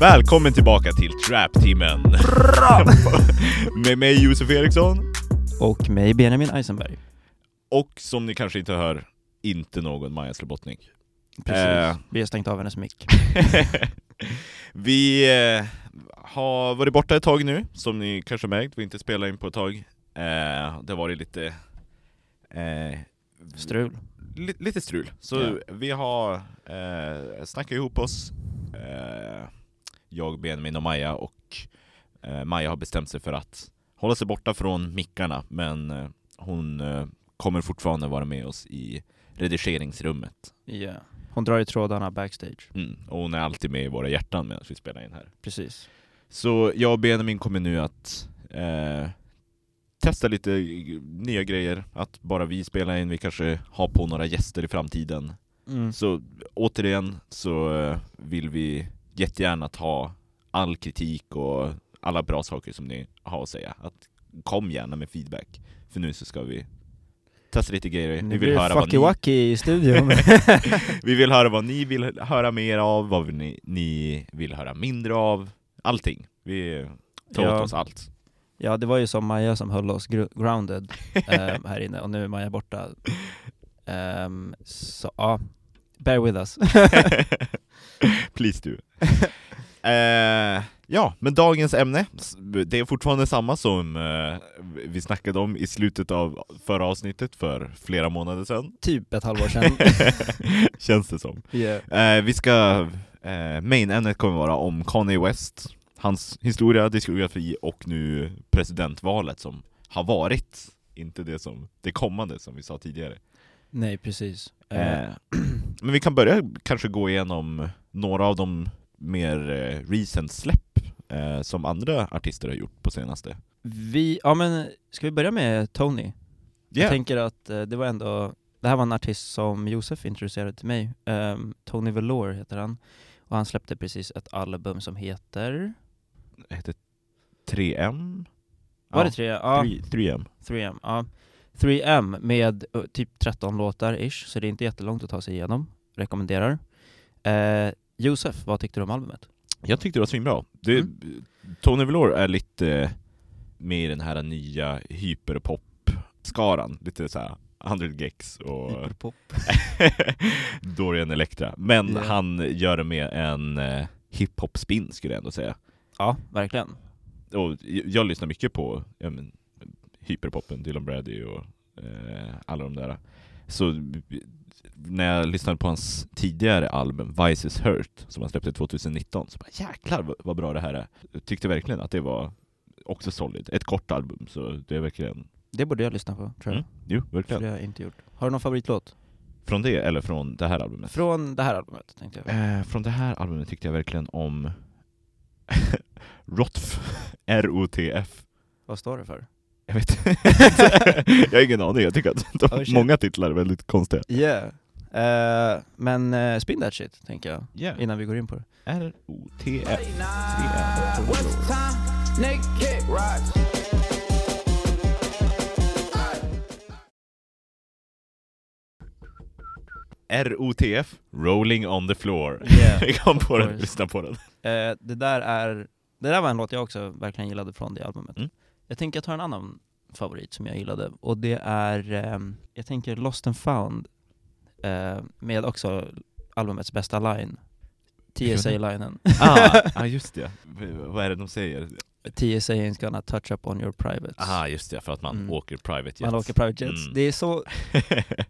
Välkommen tillbaka till Trap-timmen! Med mig Josef Eriksson, Och mig Benjamin Eisenberg. och som ni kanske inte hör, inte någon Maja Slobotnik. Precis. Eh. Vi har stängt av hennes mick. Vi eh, har varit borta ett tag nu, som ni kanske märkt, vi har inte spelat in på ett tag. Eh, det har varit lite... Eh, Strul. li, lite strul. Så Ja. vi har eh, snackat ihop oss, eh, jag, Benjamin och Maja, och eh, Maja har bestämt sig för att hålla sig borta från mickarna, men eh, hon eh, kommer fortfarande vara med oss i redigeringsrummet. Ja. Hon drar i trådarna backstage. Mm. Och hon är alltid med i våra hjärtan medan vi spelar in här. Precis. Så jag och Benjamin kommer nu att eh, testa lite nya grejer, att bara vi spelar in, vi kanske har på några gäster i framtiden. Mm. Så återigen så eh, vill vi jättegärna ta all kritik och alla bra saker som ni har att säga. Att kom gärna med feedback, för nu så ska vi testa lite grejer. Nu Vi vill, det höra vad ni, i studion. vi vill höra vad ni vill höra mer av, vad ni, ni vill höra mindre av. Allting. Vi tar Ja. åt oss allt. ja, det var ju som Maja som höll oss gr- grounded ehm, här inne och nu är Maja borta. Ehm, så ja, bear with us. Please do. Eh, ja, men dagens ämne, det är fortfarande samma som eh, vi snackade om i slutet av förra avsnittet för flera månader sedan. typ ett halvår sedan. Känns det som. yeah. Eh, vi ska, eh, main-ämnet kommer vara om Kanye West, hans historia, diskografi och nu presidentvalet som har varit, inte det som det kommande som vi sa tidigare. Nej, precis. Eh, Eh, men vi kan börja kanske gå igenom några av de mer eh, recent släpp eh, som andra artister har gjort på senaste. vi, ja men, ska vi börja med Tony? Jag Yeah. tänker att eh, det var ändå, det här var en artist som Josef introducerade till mig. Ehm, Tony Velour heter han. Och han släppte precis ett album som heter... Heter 3M? Var det tre? Ja, 3, 3M. 3M. Ja. 3M med eh, typ 13 låtar ish, så det är inte jättelångt att ta sig igenom. Rekommenderar. Eh, Josef, vad tyckte du om albumet? Jag tyckte det var svinbra. Det, Mm. Tony Velour är lite med i den här nya hyperpop-skaran. Lite såhär 100 Gex och Hyperpop. Dorian Electra. Men Ja. han gör det med en eh, hiphop-spin skulle jag ändå säga. Ja, verkligen. och jag lyssnar mycket på ja, men, hyperpopen, Dylan Brady och eh, alla de där. Så när jag lyssnade på hans tidigare album, Vice is Hurt, som han släppte 2019, så bara jäklar vad, vad bra det här är. Jag tyckte verkligen att det var också solid. Ett kort album, så det är verkligen... Det borde jag lyssna på, tror jag. Mm, jo, För verkligen. det har jag inte gjort. Har du någon favoritlåt? Från det, eller från det här albumet? Från det här albumet, tänkte jag. Eh, från det här albumet tyckte jag verkligen om Rotf, R-O-T-F. Vad står det för? Jag vet Jag har ingen aning, jag tycker att de, Oh, många titlar är väldigt konstiga. Yeah. Eh, men uh, spin that shit, tänker jag, Yeah. innan vi går in på det. R-O-T-F. R-O-T-F, Rolling on the floor. Yeah, Vi kom på den, lyssna på den. Eh, det där är, det där var en låt jag också verkligen gillade från det albumet. Mm. Jag tänker jag tar en annan favorit som jag gillade, och det är, ehm, jag tänker Lost and found, eh, med också albumets bästa line. TSA-linen. Ah, ah, just det. V- Vad är det de säger? TSA ain't gonna touch up on your privates. Ah, just det, för att man Mm. åker private jets. Man åker private jets. Mm. Det är så,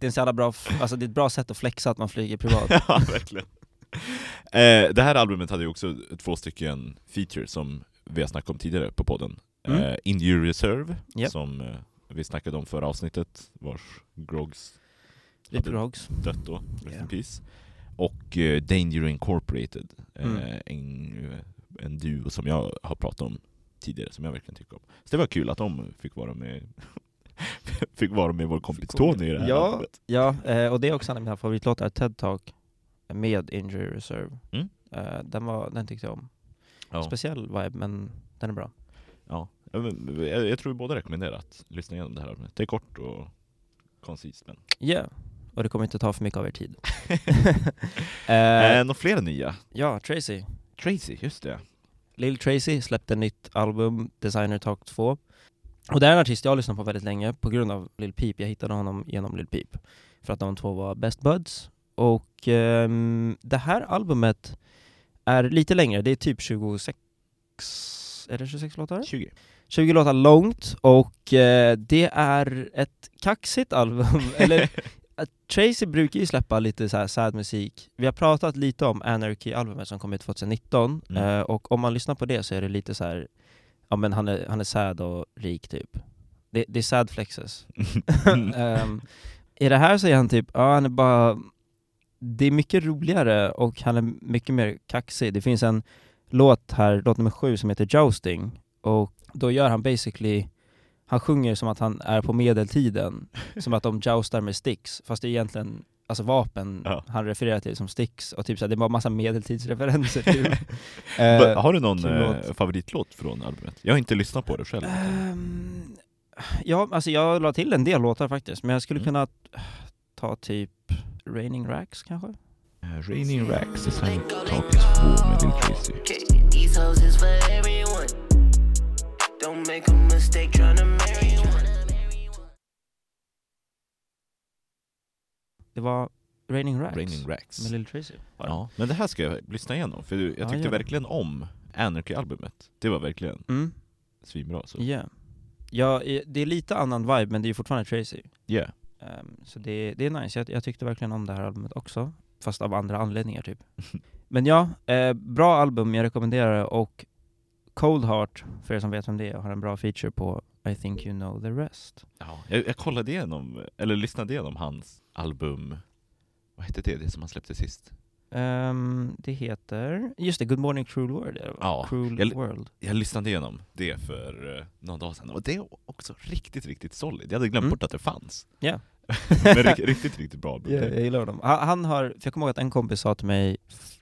det är så jävla bra, alltså det är ett bra sätt att flexa att man flyger privat. ja, verkligen. Eh, det här albumet hade ju också två stycken features som vi har snackat om tidigare på podden. Mm. Eh, Injury Reserve, Japp. som eh, vi snackade om förra avsnittet, vars Grogs Rip hade Rogs. dött då, rest Ja. in peace. Och eh, Danger Incorporated, Mm. en, en duo som jag har pratat om tidigare, som jag verkligen tycker om. Så det var kul att de fick vara med fick vara med vår kompis. Tony i det här Ja. albumet. Ja, och det är också en av mina favoritlåtar, TED Talk, med Injury Reserve. Mm. Den, var, den tyckte jag om. Ja. Speciell vibe, men den är bra. Ja, jag, jag, tror vi båda rekommenderar att lyssna igenom det här albumet. Det är kort och koncist men... Yeah. Och det kommer inte ta för mycket av er tid. eh, Eh, några fler nya? ja, Tracy. Tracy, just det. Lil Tracy släppte nytt album, Designer Talk 2. Och det är en artist jag har lyssnat på väldigt länge på grund av Lil Peep. Jag hittade honom genom Lil Peep. För att de två var best buds. Och ehm, det här albumet är lite längre, det är typ 26... Är det 26 låtar? 20. 20 låtar långt och eh, det är ett kaxigt album, eller att Tracy brukar ju släppa lite så här sad musik. Vi har pratat lite om Anarchy-albumet som kom ut 2019, Mm. eh, och om man lyssnar på det så är det lite så här, ja men han är, han är sad och rik typ. Det, det är sad flexes. Ehm, I det här så är han typ, ja han är bara, det är mycket roligare och han är mycket mer kaxig. Det finns en låt här, låt nummer sju, som heter Jousting, och då gör han basically, han sjunger som att han är på medeltiden, som att de joustar med sticks, fast det är egentligen alltså vapen Ja. han refererar till som sticks, och typ så här, det är bara massa medeltidsreferenser typ. Eh, Har du någon eh, låt. favoritlåt från albumet? Jag har inte lyssnat på det själv. Ehm, ja, alltså jag la till en del låtar faktiskt, men jag skulle Mm. kunna ta typ Raining Racks kanske? Uh, Raining Racks, Design Talkers 2 med Lil Tracy. Don't make a mistake trying to marry one. Det var Raining Racks Raining Racks. med Lil Tracy. var det. Ja, men det här ska jag lyssna igenom, för jag Ja, tyckte gör det. verkligen om Anarchy-albumet. Det var verkligen Mm, svinbra. Så. yeah. Ja, det är lite annan vibe, men det är ju fortfarande Tracy. Yeah. Ehm, så det, det är nice, jag, jag tyckte verkligen om det här albumet också. Fast av andra anledningar typ. Men ja, eh, bra album, jag rekommenderar det. Och Cold Heart, för er som vet vem det är, har en bra feature på I think you know the rest. Ja, jag, jag kollade igenom, eller lyssnade igenom hans album, vad hette det, det som han släppte sist? Ehm, det heter, just det, Good Morning Cruel World? Ja, Cruel jag- World. Jag lyssnade igenom det för uh, någon dag sedan, och det är också riktigt, riktigt solid. Jag hade glömt Mm. bort att det fanns. Ja. Men riktigt, riktigt, riktigt bra album. Ja, jag gillar honom. Han, han har, för jag kommer ihåg att en kompis sa till mig,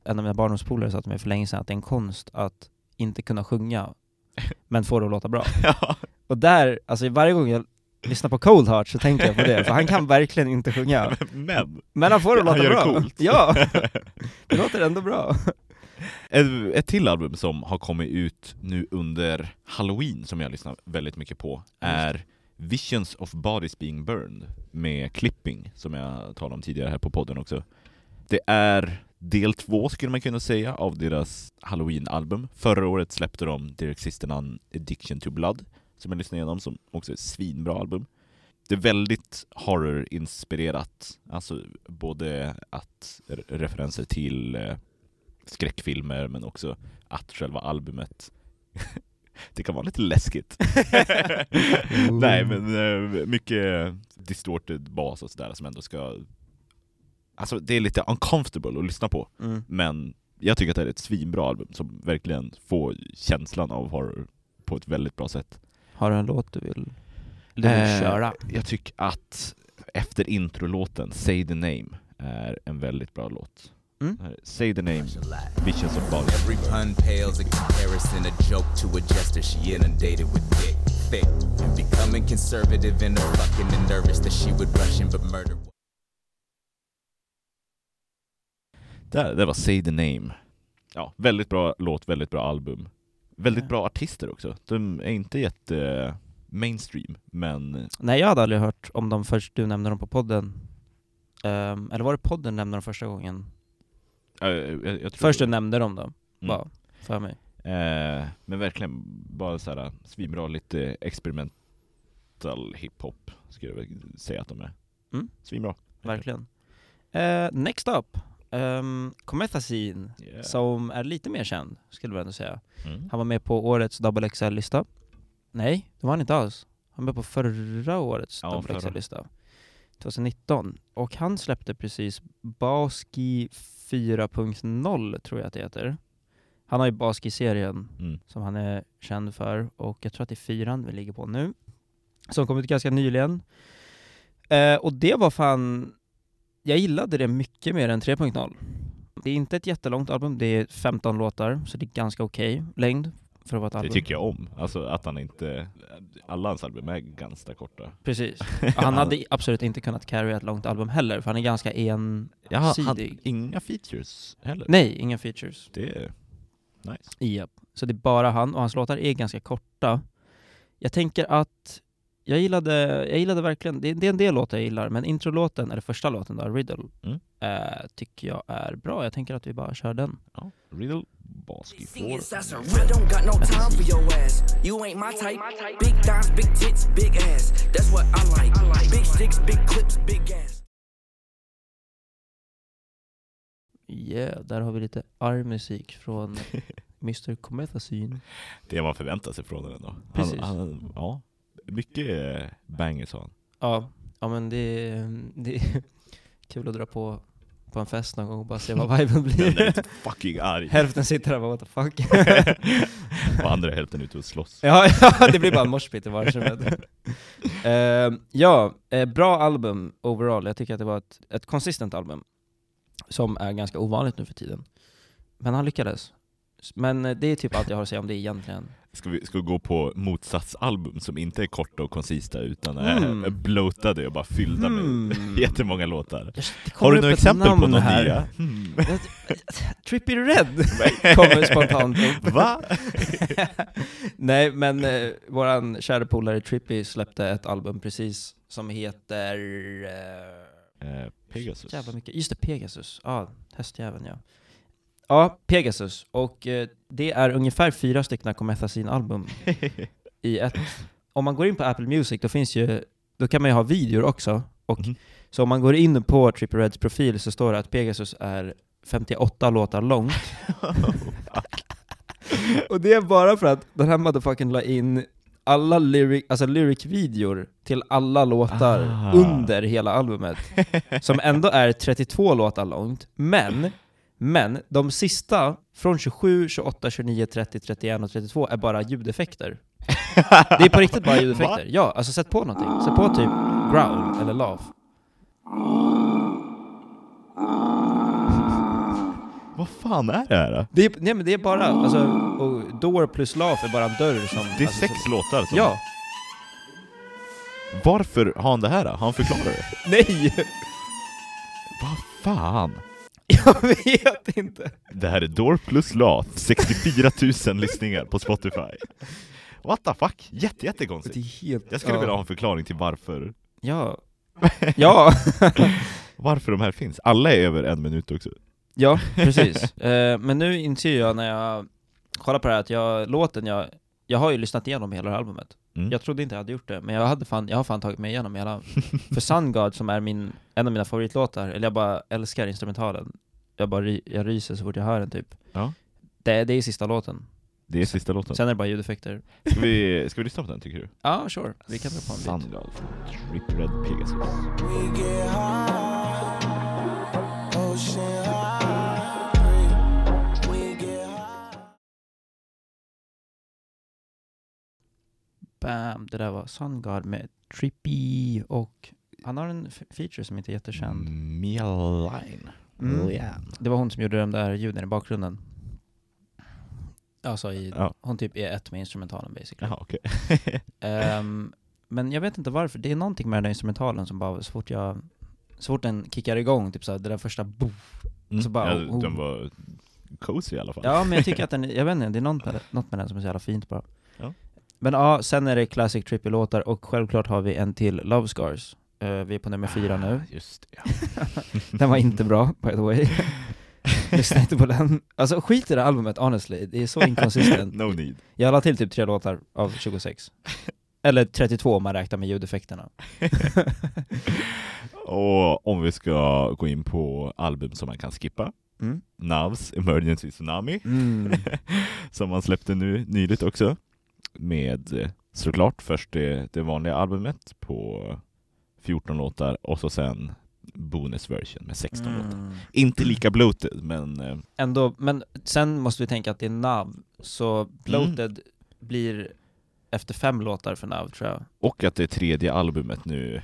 en av mina barndomspolare sa till mig för länge sedan att det är en konst att inte kunna sjunga, men få det att låta bra. Ja. Och där, alltså varje gång jag lyssnar på Cold Heart så tänker jag på det, för han kan verkligen inte sjunga. Men, Men han får det att Han låta gör det bra. coolt. Ja, det låter ändå bra. ett, ett till album som har kommit ut nu under Halloween, som jag lyssnar väldigt mycket på, är Visions of Bodies Being Burned med Clipping, som jag talade om tidigare här på podden också. Det är del två, skulle man kunna säga, av deras Halloween-album. Förra året släppte de Derek Sisternan Addiction to Blood, som jag lyssnade igenom, som också är ett svinbra album. Det är väldigt horror-inspirerat, alltså både att re- referenser till eh, skräckfilmer, men också att själva albumet det kan vara lite läskigt. Nej men eh, mycket distorted bas och sådär som ändå ska... Alltså det är lite uncomfortable att lyssna på, Mm. men jag tycker att det är ett svinbra album som verkligen får känslan av horror på ett väldigt bra sätt. Har du en låt du vill, du vill Eh, köra? Jag tycker att efter introlåten Say the Name är en väldigt bra låt. Mm. Här, Say the Name, Visions of Bodies. Every pun pales in comparison, a joke to a jester. She inundated with dick, thick, and becoming conservative and her fucking and nervous that she would rush in but murder. Där, det var Say the Name. Ja, väldigt bra låt, väldigt bra album. Väldigt Ja. bra artister också. De är inte jätte mainstream, men Nej jag hade aldrig hört om dem först du nämnde dem på podden. Ehm, eller var det podden nämnde dem första gången? äh, jag, jag tror Först du nämnde dem då, Mm. bara för mig. Eh, men verkligen bara så här svinbra, lite experimental hiphop skulle jag säga att de är. Mm. Svinbra. Verkligen. Eh, next up, um, Comethazine, Yeah. som är lite mer känd, skulle jag ändå säga. Mm. Han var med på årets Double XL-lista. Nej, det var han inte alls. Han var med på förra årets Ja, Double. XL-lista. 2019. Och han släppte precis Baski 4.0, tror jag att det heter. Han har ju Baski-serien Mm. som han är känd för, och jag tror att det är fyran vi ligger på nu. Som kom ut ganska nyligen. Eh, och det var fan, jag gillade det mycket mer än 3.0. Det är inte ett jättelångt album, det är 15 låtar, så det är ganska okej längd för att vara ett Det album. tycker jag om. Alltså att han inte... Alla hans album är ganska korta. Precis. Han hade absolut inte kunnat carry ett långt album heller, för han är ganska ensidig. inga features heller. Nej, inga features. Det är Nice. Japp. Så det är bara han, och hans låtar är ganska korta. Jag tänker att jag gillade, jag gillade verkligen, det, det är en del låtar jag gillar, men introlåten, eller första låten då, Riddle, Mm. eh, tycker jag är bra. Jag tänker att vi bara kör den. Ja, Riddle Baski får... That's a real, don't got no time for your ass. You ain't my type. Big dimes, big tits, big ass. That's what I like. Big sticks, big clips, big ass. Yeah, där har vi lite armmusik från Mr. Comethazine. Det man förväntar sig från den ändå. Han, Precis. han, ja, mycket bangers har. Ja, ja men det, är- det är kul att dra på på en fest någon gång och bara se vad viben Den är blir. fucking arg. Hälften sitter där och bara what the fuck. Och andra hälften ute och slåss. ja, ja, det blir bara en moshpit i vardagsrummet. uh, ja, eh, bra album overall. Jag tycker att det var ett, ett consistent album. Som är ganska ovanligt nu för tiden. Men han lyckades. Men eh, det är typ allt jag har att säga om det egentligen. Ska vi, ska vi gå på motsatsalbum som inte är korta och koncista utan är Mm. bloatade och bara fyllda Hmm. med jättemånga låtar? Har du några exempel på någon här. nya? Hmm. Trippy Red kommer spontant upp. Va? Nej men eh, våran kära polare Trippy släppte ett album precis som heter... Eh, Eh, Pegasus. jävla mycket. Just det, Pegasus. Ja, hästjäveln ja. Ja, Pegasus. Och eh, det är ungefär fyra stycken Comethazine-album i ett. Om man går in på Apple Music, då finns ju, då kan man ju ha videor också. Och Mhm. Så om man går in på Trippy Reds profil så står det att Pegasus är 58 låtar långt. Och det är bara för att den här motherfuckern la in alla lyric, alltså lyric-videor till alla låtar Ah. under hela albumet. Som ändå är 32 låtar långt, men, men de sista, från 27, 28, 29, 30, 31 och 32 är bara ljudeffekter. Det är på riktigt bara ljudeffekter. Ja, alltså sätt på någonting. Sätt på typ growl eller laugh. Vad fan är det här? då? Det är, nej men det är bara, alltså, och door plus laugh är bara en dörr som... Det är alltså, sex som, låtar som... Ja, Varför har han det här då? Har han förklarat det? nej! Vad fan? Jag vet inte. Det här är Door plus Lath, 64 000 lyssningar på Spotify. What the fuck? Jätte, Det jättekonstigt. helt... Jag skulle ja. vilja ha en förklaring till varför, Ja. Ja. varför de här finns. Alla är över en minut också. ja, precis. Eh, men nu inser jag när jag kollar på det här att jag, låten jag, jag har ju lyssnat igenom hela albumet. Mm. Jag trodde inte jag hade gjort det, men jag, hade fan, jag har fan tagit mig igenom hela. För Sun God som är min, en av mina favoritlåtar, eller jag bara älskar instrumentalen. Jag bara jag ryser så fort jag hör den typ. Ja. Det, det är sista låten. Det är sista låten. Sen är det bara ljudeffekter. Ska vi, ska vi lyssna på den tycker du? Ja, sure. Vi kan dra på en bit. Sandal, Trip Red Pegasus. Bam! Det där var Sun God med Trippy och han har en feature som inte är jättekänd. Mieline. Mm. Lian. Det var hon som gjorde de där ljuden i bakgrunden. Alltså i, Ja. hon typ är ett med instrumentalen basically. Jaha, okej. Ehm, men jag vet inte varför, det är någonting med den där instrumentalen som bara, så fort jag, så fort den kickar igång, typ såhär, det där första boof. Mm. Så bara, ja, oh. Den var cozy i alla fall. Ja men jag tycker att den, jag vet inte, det är något med, något med den som är så jävla fint bara. Ja. Men ja, sen är det Classic Trippy-låtar och självklart har vi en till Love Scars. Eh, vi är på nummer fyra nu. Ah, Just det. Den var inte bra, by the way. Lyssna inte på den. Alltså skit i det albumet, honestly. Det är så inconsistent. No need. Jag la till typ tre låtar av 26. Eller 32 om man räknar med ljudeffekterna. Och om vi ska gå in på album som man kan skippa. Mm. Navs Emergency Tsunami, Mm. som man släppte nu nyligt också. Med eh, såklart först det, det vanliga albumet på 14 låtar och så sen bonus version med 16 låtar. Mm. Inte lika bloated, men eh, Ändå, men sen måste vi tänka att det är Nav, så Bloated blir efter fem låtar för Nav tror jag. och att det är tredje albumet nu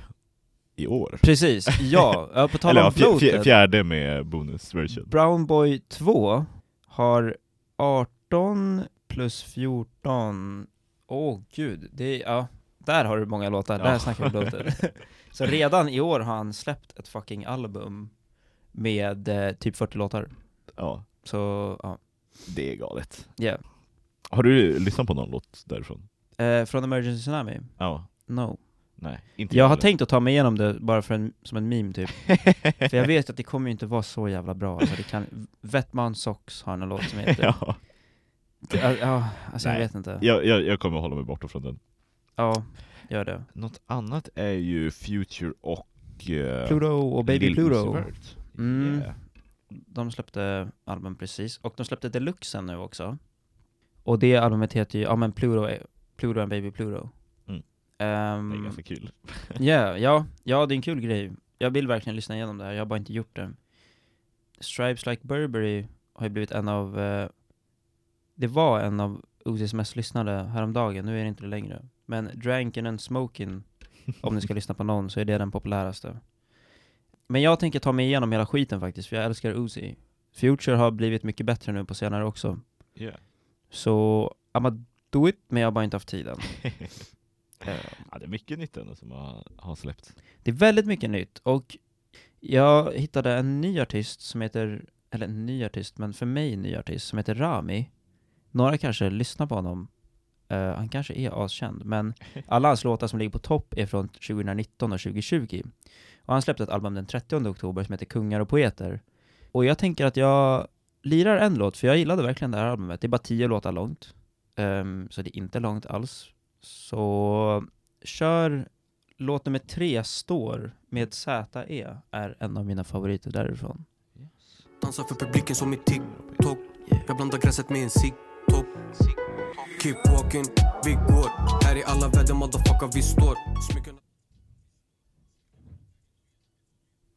i år. Precis, ja. ja på tal Eller om Bloated. fjärde med bonus version. Brown Boy 2 har 18 plus 14, åh gud, det är, ja, där har du många låtar, där Ja. snackar vi Bloated. Så redan i år har han släppt ett fucking album med eh, typ 40 låtar. Ja. Så ja, Det är galet. Yeah. Har du lyssnat på någon låt därifrån? Eh, från Emergency Tsunami? Ja. No. Nej, inte Jag har heller. tänkt att ta mig igenom det bara för en, som en meme typ. för jag vet att det kommer ju inte vara så jävla bra. Alltså det kan, Vetman Socks har en låt som heter... ja. Ja, ja, alltså jag Nej. vet inte. jag, jag, jag kommer hålla mig borta från den. Ja, gör det. Något annat är ju Future och... eh, Pluto och Baby Lil Pluto. Mm. Yeah. De släppte album precis, och de släppte deluxen nu också. Och det albumet heter ju, ja men Pluto, Pluto and Baby Pluto. Mm. Ehm, Det är ganska kul. Ja, ja, ja det är en kul grej. Jag vill verkligen lyssna igenom det här, jag har bara inte gjort det. Stripes Like Burberry har ju blivit en av, eh, det var en av Uzis mest lyssnade häromdagen, nu är det inte det längre. Men Drankin and Smokin, om ni ska lyssna på någon, så är det den populäraste. Men jag tänker ta mig igenom hela skiten faktiskt, för jag älskar Uzi. Future har blivit mycket bättre nu på senare också. Yeah. Så, I'ma do it, men jag har bara inte haft tiden. Ja, det är mycket nytt ändå som har, har släppts. Det är väldigt mycket nytt och jag hittade en ny artist som heter, eller en ny artist, men för mig en ny artist som heter Rami. Några kanske lyssnar på honom, Eh, han kanske är askänd, men alla hans låtar som ligger på topp är från 2019 och 2020. Och han släppte ett album den 30 oktober som heter Kungar och Poeter. Och jag tänker att jag lirar en låt, för jag gillade verkligen det här albumet. Det är bara tio låtar långt, Ehm, så det är inte långt alls. Så kör låt nummer tre, Står, med ZE, är en av mina favoriter därifrån. Dansar för publiken som i TikTok Jag blandar gräset med en cigg-topp Keep walking, vi går Här i alla väder motherfucker vi står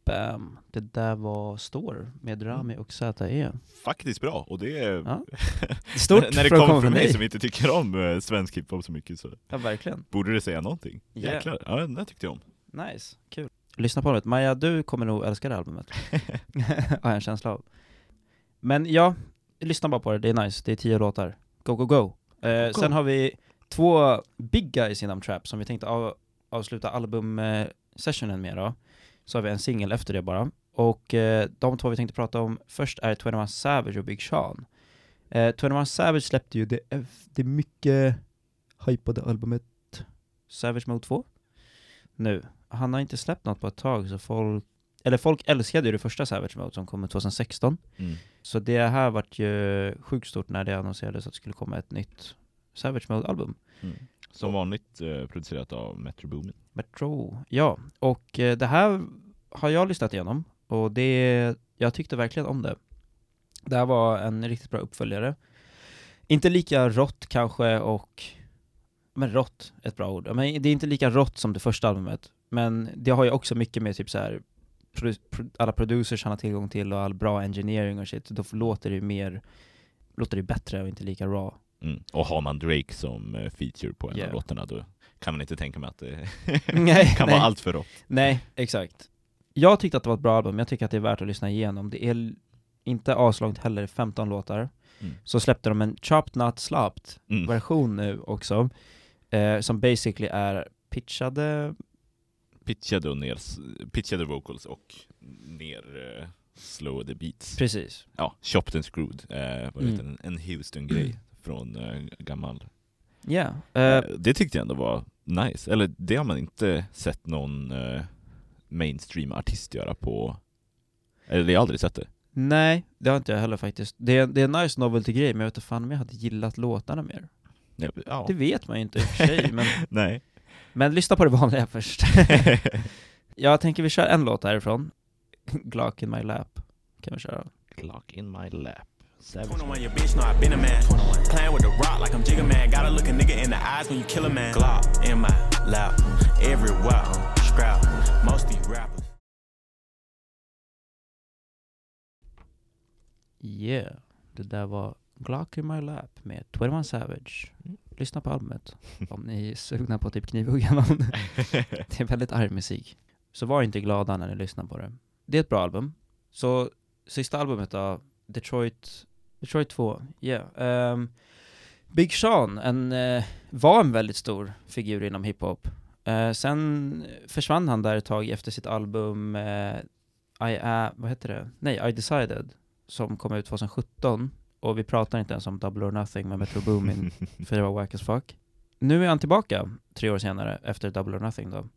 Bam! Det där var Står med Rami och ZE. Faktiskt bra, och det är... Ja. Stort när det för att kommer komma från mig dig. som inte tycker om eh, svensk hiphop så mycket så Ja, verkligen. borde det säga någonting. Yeah. Jäklar, ja den där tyckte jag om. Nice, kul. Lyssna på det. Maja, du kommer nog älska det albumet. har jag en känsla av. Men ja, lyssna bara på det, det är nice. Det är tio låtar. Go, go, go. Eh. Sen har vi två big guys inom trap som vi tänkte av, avsluta album-sessionen med då. Så har vi en singel efter det bara. Och eh, de två vi tänkte prata om först är 21 Savage och Big Sean. Eh, 21 Savage släppte ju det, det mycket hypade albumet Savage Mode 2 nu. Han har inte släppt något på ett tag så folk, eller folk älskade ju det första Savage Mode som kom 2016. Mm. Så det här vart ju sjukt stort när det annonserades att det skulle komma ett nytt Savage Mode-album. Mm. Som vanligt eh, producerat av Metro Boomin. Metro, ja. Och eh, det här har jag lyssnat igenom och det, jag tyckte verkligen om det. Det här var en riktigt bra uppföljare. Inte lika rått kanske och, men rått, ett bra ord. Men det är inte lika rått som det första albumet. Men det har ju också mycket med typ så här produ- pro- alla producers han har tillgång till och all bra engineering och shit. Då låter det mer, låter det bättre och inte lika raw. Mm. Och har man Drake som eh, feature på en Yeah. av låtarna då kan man inte tänka mig att det Nej, kan nej. vara allt för rått. Nej, exakt. Jag tyckte att det var ett bra album, jag tycker att det är värt att lyssna igenom. Det är inte aslångt heller, 15 låtar. Mm. Så släppte de en Chopped Not Slapped Mm. version nu också, eh, som basically är pitchade, Pitchade och ner, pitchade vocals och ner eh, slow the beats. precis. Ja, chopped and screwed. Eh, vad Mm. en, en Houston-grej från eh, gammal. Ja, Eh, eh, det tyckte jag ändå var nice. Eller det har man inte sett någon mainstream-artist göra på... Eller jag har aldrig sett det. nej, det har inte jag heller faktiskt. Det är, det är en nice novelty-grej, men jag vet inte fan om jag hade gillat låtarna mer. Ja. Det vet man ju inte i och för sig, men, Nej. Men lyssna på det vanliga först. jag tänker vi kör en låt härifrån, Glock in my lap, kan vi köra. Glock in my lap. 21, your bitch know I been a man. Playing with the rock like I'm Jigga Man. Gotta look a nigga in the eyes when you kill a man. Glock in my lap, everywhere on scrap. Most these rappers. Yeah, det där var Glock in my lap med 21 Savage. Lyssna på albumet om ni är sugna på typ knivhugga någon. det är väldigt arg musik. Så var inte glada när ni lyssnar på det. Det är ett bra album. Så sista albumet då, Detroit, Detroit 2, yeah. Um, Big Sean en, uh, var en väldigt stor figur inom hiphop. Uh, sen försvann han där ett tag efter sitt album uh, I, uh, vad heter det? Nej, I Decided som kom ut 2017 och vi pratar inte ens om Double or Nothing med Metro Boomin, för det var wack as fuck. Nu är han tillbaka, tre år senare, efter Double or Nothing då.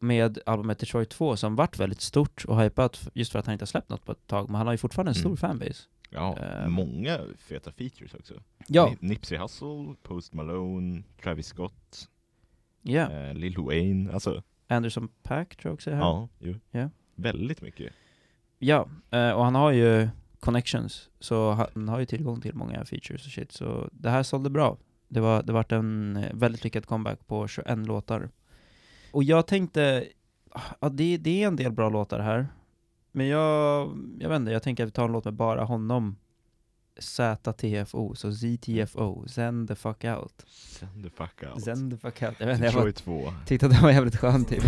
Med albumet Detroit 2 som vart väldigt stort och hypat just för att han inte har släppt något på ett tag, men han har ju fortfarande en stor Mm. fanbase. Ja, Ehm. många feta features också. Ja, Ni- Nipsey Hussle, Post Malone, Travis Scott, ja. eh, Lil Wayne, alltså Anderson Paak tror jag också är här. ja, jo. Ja. Väldigt mycket. Ja, eh, och han har ju connections, så han har ju tillgång till många features och shit, så det här sålde bra. Det var, det vart en eh, väldigt lyckad comeback på 21 låtar. Och jag tänkte, ja det, det är en del bra låtar här, men jag, jag vet inte, jag tänker att vi tar en låt med bara honom. ZTFO, så ZTFO, Zen the fuck out. Send the fuck out. Zen the fuck out. Jag vet inte, jag bara Detroit 2. tyckte att det var jävligt skönt typ.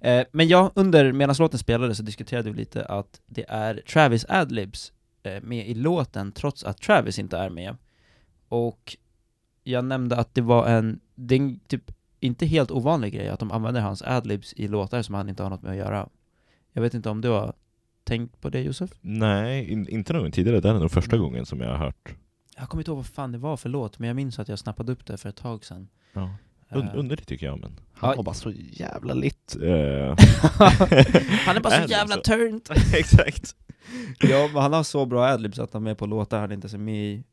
Eh, men ja, under, medan låten spelade så diskuterade vi lite att det är Travis adlibs eh, med i låten, trots att Travis inte är med. Och jag nämnde att det var en, det är en typ inte helt ovanlig grej att de använder hans adlibs i låtar som han inte har något med att göra. Jag vet inte om du har tänkt på det Josef? Nej, in, inte någon gång tidigare. Det här är nog första gången som jag har hört. Jag kommer inte ihåg vad fan det var för låt, men jag minns att jag snappade upp det för ett tag sedan. Ja. Und, Eh, underligt tycker jag, men han Ja. var bara så jävla litt. eh. han är bara så jävla så. turned! Exakt. ja, men han har så bra adlibs att han är med på låtar han inte är med i.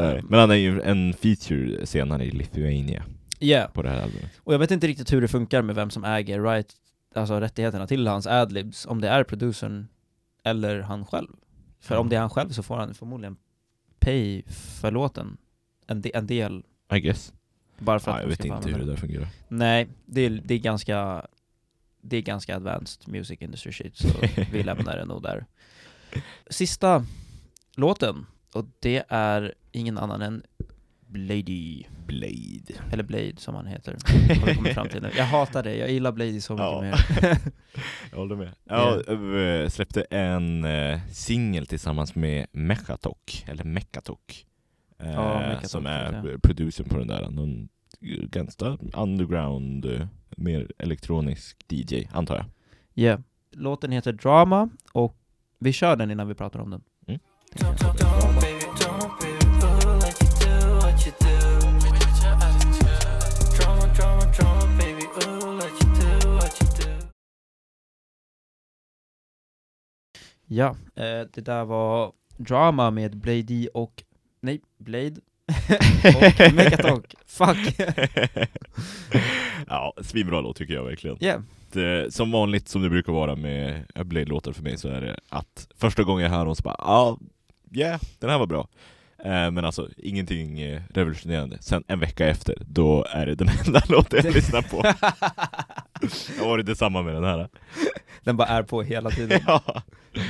Nej, Men han är ju en feature senare i Lithuania Yeah. på det här albumet. Och jag vet inte riktigt hur det funkar med vem som äger right, alltså rättigheterna till hans adlibs, om det är producern eller han själv. För om det är han själv så får han förmodligen pay för låten, en, de, en del, I guess. Bara för Ja, att jag vet inte hur det där fungerar. Nej, det är, det är ganska, det är ganska advanced music industry shit, så vi lämnar det nog där. Sista låten, och det är ingen annan än Blady. Blade. Eller Blade som han heter, har vi kommit fram till nu. Jag hatar det, jag gillar Blade så mycket Ja. mer. Jag håller med. Ja, eh, släppte en eh, singel tillsammans med Mechatok, eller Mechatok. Eh, Ja, som är jag. producern på den där. Någon ganska underground, eh, mer elektronisk DJ, antar jag. Yeah. Låten heter Drama, och vi kör den innan vi pratar om den. Mm. Ja, eh, det där var Drama med Blade och, nej, Blade och Megatalk. Fuck! ja, svinbra låt tycker jag verkligen. Yeah. Det, som vanligt som det brukar vara med Blade-låtar för mig så är det att första gången jag hör dem så bara ja, yeah, den här var bra. Eh, men alltså ingenting eh, revolutionerande. Sen en vecka efter, då är det den enda låten jag lyssnar på. Jag har varit detsamma med den här. Den bara är på hela tiden. ja,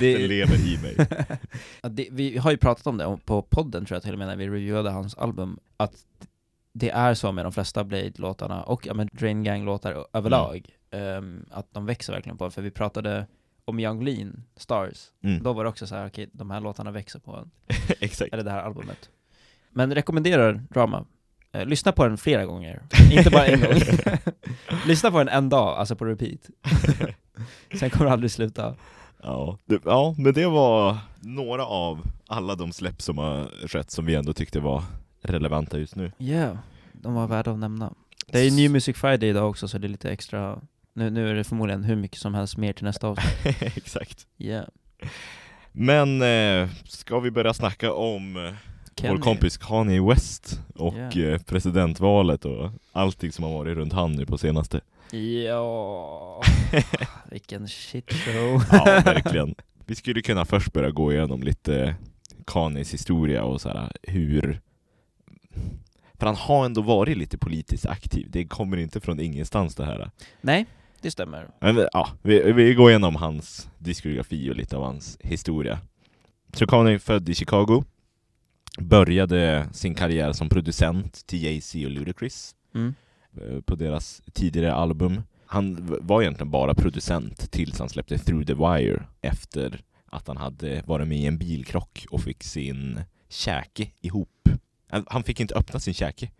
Det- den lever i mig. Det, vi har ju pratat om det på podden tror jag till och med när vi reviewade hans album, att det är så med de flesta Blade-låtarna, och ja, men Drain Gang-låtar överlag, ehm, att de växer verkligen på För vi pratade om Young Lean, Stars, Mm. då var det också så här, okej, de här låtarna växer på en, Exakt. eller det här albumet. Men rekommenderar Drama. Eh, lyssna på den flera gånger, inte bara en gång. lyssna på den en dag, alltså på repeat. Sen kommer det aldrig sluta. Ja, det, ja, men det var några av alla de släpp som har skett som vi ändå tyckte var relevanta just nu. Ja, yeah, de var värda att nämna. Det är ju New Music Friday idag också, så det är lite extra Nu, nu är det förmodligen hur mycket som helst mer till nästa avsnitt. Exakt. Yeah. Men eh, ska vi börja snacka om eh, Kenny. vår kompis Kanye West och eh, presidentvalet och allting som har varit runt han nu på senaste? Ja, vilken shit show. Ja, verkligen. Vi skulle kunna först börja gå igenom lite Kanyes historia och så här, hur... För han har ändå varit lite politiskt aktiv, det kommer inte från ingenstans det här. Nej, det stämmer. Men ja, vi, vi går igenom hans diskografi och lite av hans historia. Så Kanye är född i Chicago, började sin karriär som producent till Jay-Z och Ludacris Mm. eh, på deras tidigare album. Han var egentligen bara producent tills han släppte Through the Wire efter att han hade varit med i en bilkrock och fick sin käke ihop. Han- Han fick inte öppna sin käke.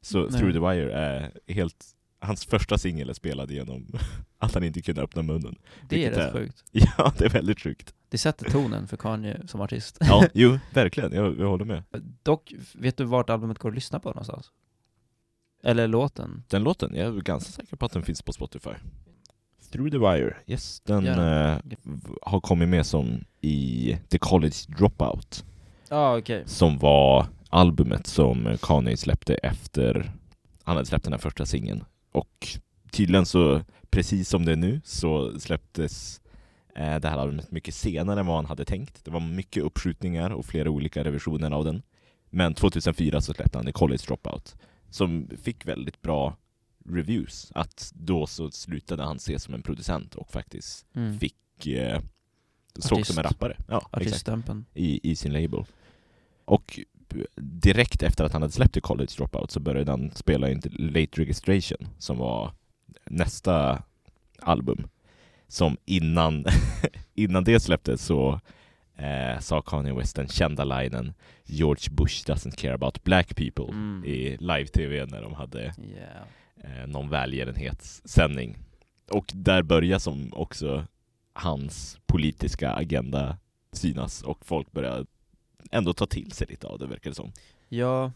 Så Nej. Through the Wire är helt, hans första singel är spelad genom att han inte kunde öppna munnen. Det är rätt sjukt. Ja, det är väldigt sjukt. Det sätter tonen för Kanye som artist. Ja, jo, verkligen, jag, jag håller med. Dock, vet du vart albumet går att lyssna på någonstans? Eller låten? Den låten, jag är ganska säker på att den finns på Spotify. Through the Wire, yes, den Ja. v- har kommit med som i The College Dropout, Ja, ah, okej. som var albumet som Kanye släppte efter han hade släppt den här första singeln. Och tydligen så, precis som det är nu, så släpptes eh, det här albumet mycket senare än vad han hade tänkt. Det var mycket uppskjutningar och flera olika revisioner av den. Men 2004 så släppte han The College Dropout, som fick väldigt bra reviews. Att då så slutade han ses som en producent och faktiskt Mm. fick eh, såg som en rappare. Ja, i, i sin label. Och b- direkt efter att han hade släppt i College Dropout så började han spela in Late Registration som var nästa album. Som innan, innan det släpptes så eh, sa Kanye West den kända linen George Bush doesn't care about black people Mm. i live-tv när de hade Yeah. eh, någon välgörenhetssändning. Och där börjar som också hans politiska agenda synas och folk börjar ändå ta till sig lite av det verkar det som. Ja.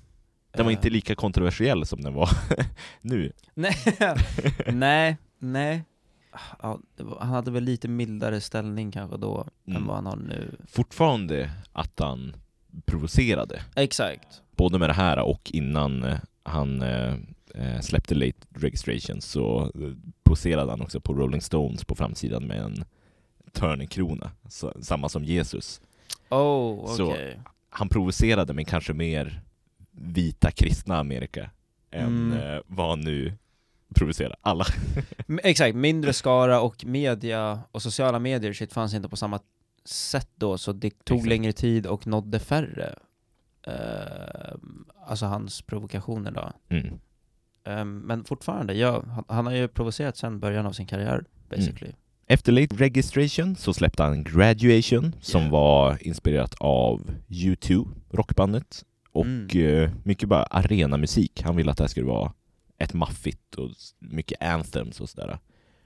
Den var eh, inte lika kontroversiell som den var nu. Nej, nej, nej. Ja, han hade väl lite mildare ställning kanske då än Mm. vad han har nu. Fortfarande att han provocerade, Exakt. både med det här och innan eh, han eh, eh, släppte Late Registration så poserade han också på Rolling Stones på framsidan med en törnekrona, samma som Jesus. Oh, Så- han provocerade men kanske mer vita kristna Amerika än Mm. eh, vad nu provocerar alla. Exakt, mindre skara och media och sociala medier shit fanns inte på samma sätt då, så det tog Exakt. längre tid och nådde färre. Uh, alltså hans provokationer då. Mm. Ehm, men fortfarande, ja, han, han har ju provocerat sedan början av sin karriär, basically. Efter Late Registration så släppte han Graduation som Yeah. var inspirerat av U2, rockbandet. Och Mm. eh, mycket bara arenamusik. Han ville att det här skulle vara ett maffigt och mycket anthems och sådär.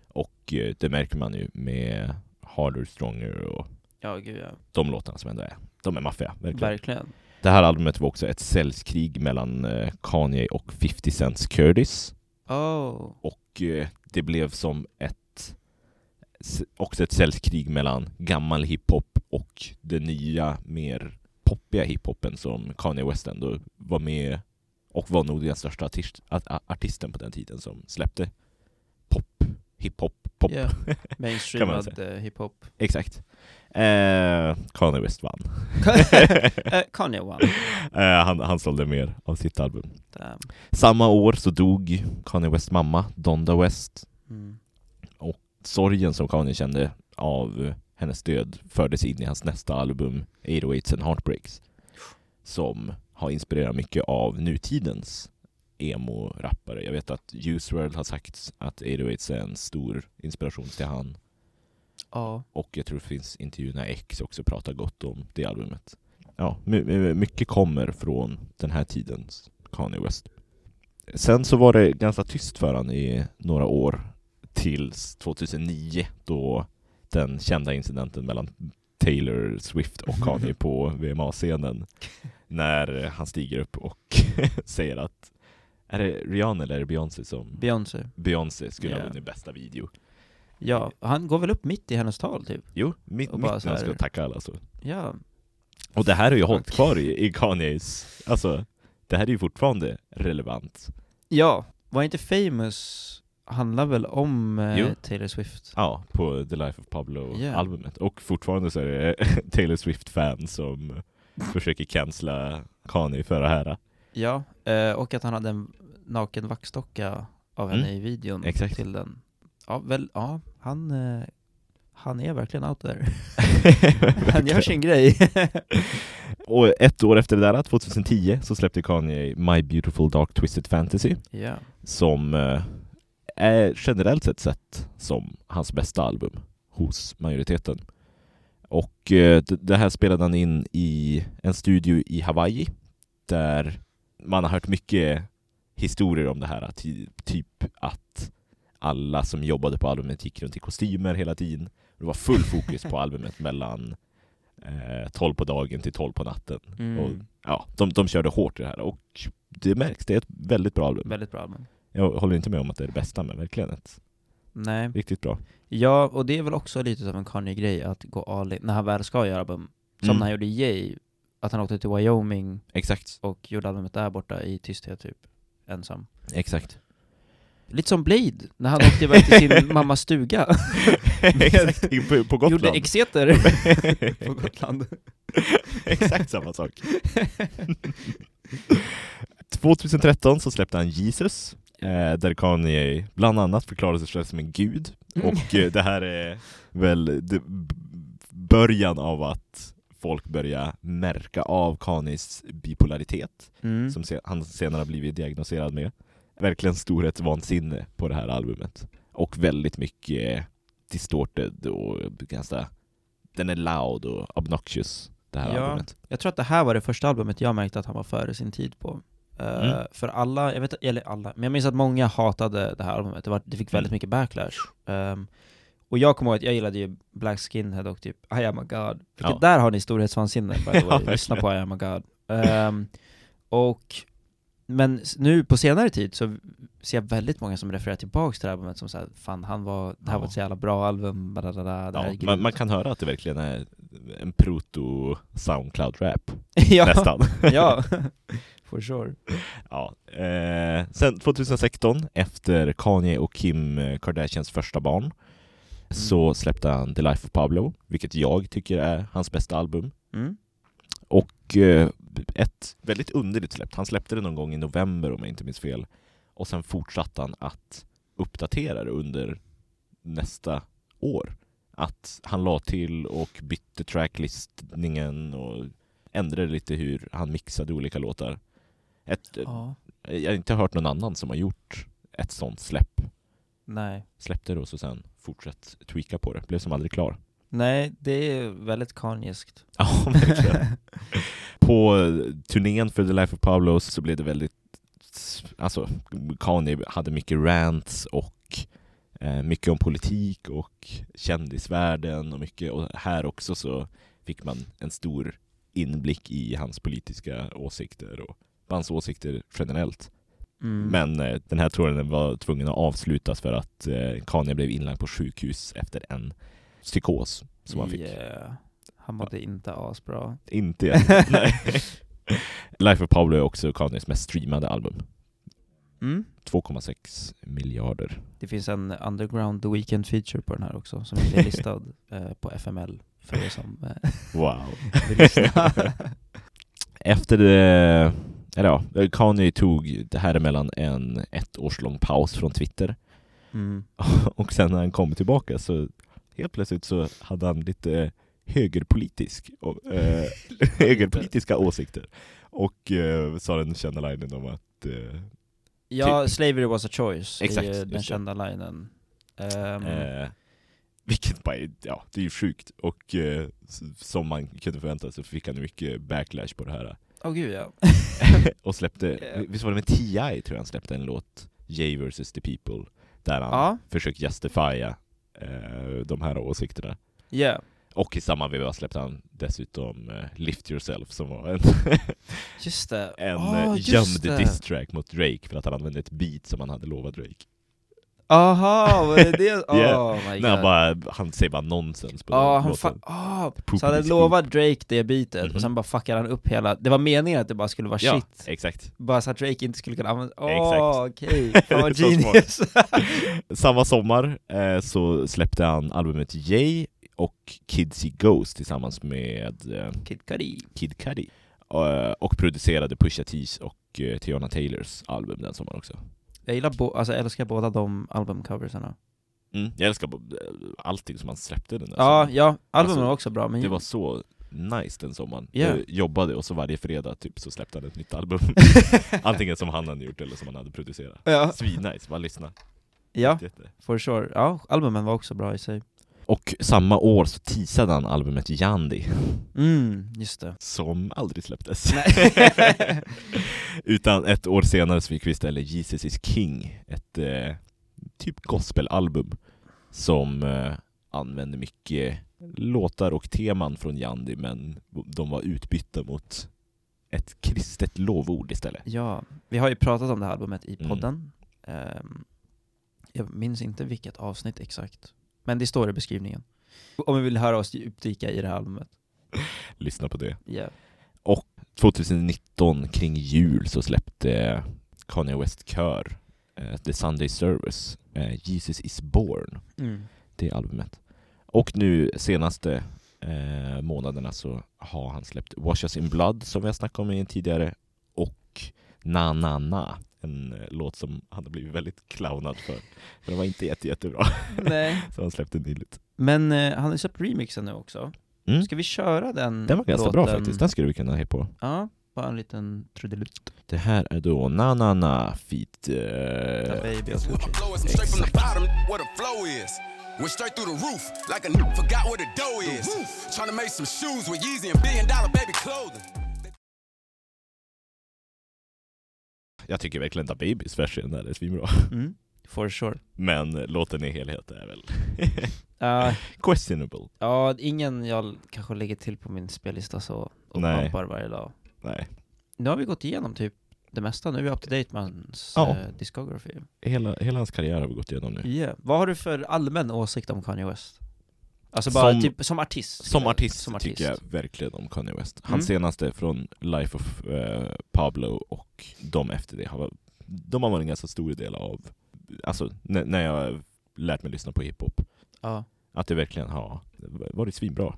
Och eh, det märker man ju med Harder, Stronger och Ja, gud ja. de låtarna som ändå är. De är maffiga, verkligen. Verkligen. Det här albumet var också ett säljskrig mellan eh, Kanye och 50 Cents Curtis. Oh. Och det blev som ett också ett säljskrig mellan gammal hiphop och den nya, mer poppiga hiphopen som Kanye West ändå var med och var nog den största artist, artisten på den tiden som släppte pop, hiphop, pop. Yeah. Mainstreamad eh, hiphop. Exakt. Eh, Kanye West vann. Eh, Kanye one. eh, han, han sålde mer av sitt album. Damn. Samma år så dog Kanye Wests mamma, Donda West. Mm. Sorgen som Kanye kände av hennes död fördes in i hans nästa album 808s and Heartbreaks. Som har inspirerat mycket av nutidens emo-rappare. Jag vet att Juice WRLD har sagt att 808s är en stor inspiration till han. Ja. Och jag tror det finns intervjuer när X också pratar gott om det albumet. Ja, my- my- mycket kommer från den här tidens Kanye West. Sen så var det ganska tyst för han i några år tills 2009 då den kända incidenten mellan Taylor Swift och Kanye på VMA-scenen när han stiger upp och säger att är det Rihanna eller är det Beyoncé som Beyoncé. Beyoncé skulle ha Yeah. vunnit bästa video? Ja, han går väl upp mitt i hennes tal typ. Jo, mitt, mitt när han ska tacka alla så. Ja. Och det här har ju hållit kvar i, i Kanyes, alltså det här är ju fortfarande relevant. Ja, var inte Famous handlar väl om eh. Taylor Swift? Ja, på The Life of Pablo-albumet. Och fortfarande så är det Taylor Swift-fans som försöker cancella Kanye för det här. Ja, eh, och att han hade en naken vaxdocka av henne Mm, i videon exakt. till den. Ja, väl, ja, han, eh, han är verkligen out there. han gör sin grej. Och ett år efter det där, 2010, så släppte Kanye My Beautiful Dark Twisted Fantasy ja. som eh, är generellt sett sett som hans bästa album hos majoriteten. Och eh, det här spelade han in i en studio i Hawaii där man har hört mycket historier om det här, ty- typ att alla som jobbade på albumet gick runt i kostymer hela tiden. Det var full fokus på albumet mellan eh, 12 på dagen till 12 på natten. Mm. Och, ja, de, de körde hårt i det här och det märks, det är ett väldigt bra album. Väldigt bra album. Jag håller inte med om att det är det bästa, men verkligen ett Nej. riktigt bra. Ja, och det är väl också lite av en Kanye-grej att gå all in, när han väl ska göra album. Som Mm. när han gjorde Yay, att han åkte till Wyoming Exakt, och gjorde albumet där borta i tysthet typ, ensam. exakt. Lite som Blade, när han åkte iväg till sin mammas stuga. exakt, på, på Gotland. Gjorde Exeter på Gotland. Exakt samma sak. 2013 så släppte han Jesus, där Kanye bland annat förklarade sig själv som en gud. Och eh, det här är väl början av att folk börjar märka av Kanyes bipolaritet, Mm. som han senare har blivit diagnoserad med. Verkligen storhetsvansinne på det här albumet. Och väldigt mycket distorted och ganska... Den är loud och obnoxious, det här Ja. albumet. Jag tror att det här var det första albumet jag märkte att han var före sin tid på. Eh, Mm. För alla, jag vet eller alla, men jag minns att många hatade det här albumet, det, var, det fick väldigt Mm. mycket backlash. Ehm, och jag kommer ihåg att jag gillade ju Black Skinhead och typ I am a God. Vilket Ja. där har ni storhetsvansinne by the Ja, lyssna på I am a God. Ehm, och, men nu på senare tid så ser jag väldigt många som refererar tillbaks till det här albumet som säger fan han var, det här Ja. var ett så jävla bra album, badadada, Ja, man, grymt." man kan höra att det verkligen är en proto-Soundcloud-rap, nästan. ja, for sure. Ja. Eh, sen 2016, efter Kanye och Kim Kardashians första barn, så släppte han The Life of Pablo, vilket jag tycker är hans bästa album. Mm. Och eh, ett väldigt underligt släpp. Han släppte det någon gång i november om jag inte minns fel. Och sen fortsatte han att uppdatera det under nästa år. Att han la till och bytte tracklistningen och ändrade lite hur han mixade olika låtar. Ett, Ja, Jag har inte hört någon annan som har gjort ett sånt släpp. nej. Släppte det och så sen fortsatt tweaka på det. Blev som aldrig klar. Nej, det är väldigt kanyeskt. Ja, verkligen. På turnén för The Life of Pablo så blev det väldigt... Alltså, Kanye hade mycket rants och eh, mycket om politik och kändisvärlden och mycket. Och här också så fick man en stor inblick i hans politiska åsikter och hans åsikter generellt. Mm. Men eh, den här turnén var tvungen att avslutas för att eh, Kanye blev inlagd på sjukhus efter en psykos som han fick. Yeah. Han mådde inte asbra. Inte egentligen, nej. Life of Pablo är också Kanyes mest streamade album. Mm. 2,6 miljarder. Det finns en underground The Weeknd feature på den här också, som är listad eh, på FML, för er som eh, Wow. vill lyssna. Efter det, eller ja, Kanye tog det här emellan en ett års lång paus från Twitter mm. och sen när han kom tillbaka så helt plötsligt så hade han lite högerpolitisk, eh, högerpolitiska åsikter och eh, sa den kända linen om att eh, Ja, Slavery was a choice, Exakt, är ju den det. kända linen. Ehm, Eh, vilket bara är, ja, det är ju sjukt. Och som man kunde förvänta sig så fick han mycket backlash på det här. Åh gud ja. Och släppte, Ja. visst var det med T.I. tror jag han släppte en låt, Jay vs the people, där han Ja. försökte justifiera eh, de här åsikterna. Yeah. Och i samma veva släppte han dessutom eh, Lift Yourself som var en, en just gömd diss-track mot Drake för att han använde ett beat som han hade lovat Drake. Aha, var det det? Oh Yeah. my När han, god. bara, han säger bara nonsens på den han låten. Poopity så han hade lovat Drake det bitet, Mhm. och sen bara fuckade han upp hela, det var meningen att det bara skulle vara Ja, shit, exakt. bara så att Drake inte skulle kunna använda, åh Exakt. okej, fan vad genius! Samma sommar eh, så släppte han albumet Jay och Kid See Ghost tillsammans med eh, Kid Cudi. Kid Cudi. Eh, och producerade Pusha T's och eh, Tiana Taylors album den sommaren också. Jag gillar, bo- alltså jag älskar båda de albumcoversarna. Mm, jag älskar allting som han släppte den där Ja, sommaren. ja, albumen Alltså, var också bra, men Det var så nice den sommaren. Ja. Jag jobbade och så varje fredag typ så släppte han ett nytt album. Antingen som han hade gjort eller som han hade producerat. ja. Svinnice, bara lyssna. ja, Jätte. for sure. Ja, albumen var också bra i sig. Och samma år så teasade han albumet Yandi, Mm, just det. som aldrig släpptes. Utan ett år senare så fick vi istället Jesus is King, ett eh, typ gospelalbum som eh, använde mycket låtar och teman från Yandi men de var utbytta mot ett kristet lovord istället. Ja, vi har ju pratat om det här albumet i Mm. podden. Ehm, jag minns inte vilket avsnitt exakt, men det står i beskrivningen. Om vi vill höra oss djupdyka i det här albumet. Lyssna på det. Yeah. 2019 kring jul så släppte Kanye West Kör eh, The Sunday Service, eh, Jesus is born, Mm. det albumet. Och nu senaste eh, månaderna så har han släppt Wash Us In Blood som vi har snackat om i en tidigare och Na Na Na, en eh, låt som han har blivit väldigt clownad för. För den var inte jätte, jättebra, Nej. så han släppte nyligt. Men eh, han har släppt remixen nu också. Mm. Ska vi köra den Den var ganska bra låten? faktiskt, den skulle vi kunna he på. Ja, bara en liten trudelutt. Det här är då Na Na Na feat... Uh, Eh, baby och Gucci. Flow is straight from the bottom, where the flow is. Went straight through the roof, like a n- forgot where the dough is. Trying to make some shoes with Yeezy and billion dollar baby clothing. Jag tycker verkligen att Babys version är svinbra. Mm, for sure. Men låten i helhet är väl Uh, questionable. ja, ingen jag kanske lägger till på min spellista så och Nej. varje dag. Nej. Nu har vi gått igenom typ det mesta, nu är vi up to date med hans Ja. eh, discography. Hela, hela hans karriär har vi gått igenom nu. Yeah. Vad har du för allmän åsikt om Kanye West? Alltså bara Som- typ som artist? Som artist, Som tycker jag verkligen om Kanye West. Hans Mm. senaste från Life of eh, Pablo och de efter det har, de har varit en ganska stor del av, alltså när jag lärt mig lyssna på hiphop, Ja. att det verkligen har varit svinbra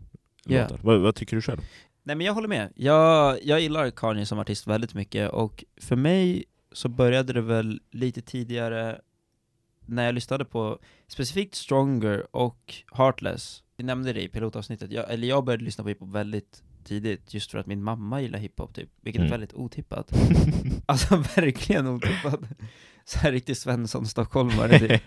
Yeah. låtar. Vad, vad tycker du själv? Nej men jag håller med. Jag, jag gillar Kanye som artist väldigt mycket och för mig så började det väl lite tidigare när jag lyssnade på specifikt Stronger och Heartless. Vi nämnde det i pilotavsnittet, jag, eller jag började lyssna på hiphop väldigt tidigt just för att min mamma gillar hiphop typ, vilket Mm. är väldigt otippat. Alltså verkligen otippat. Så här riktigt Svensson-stockholmare typ.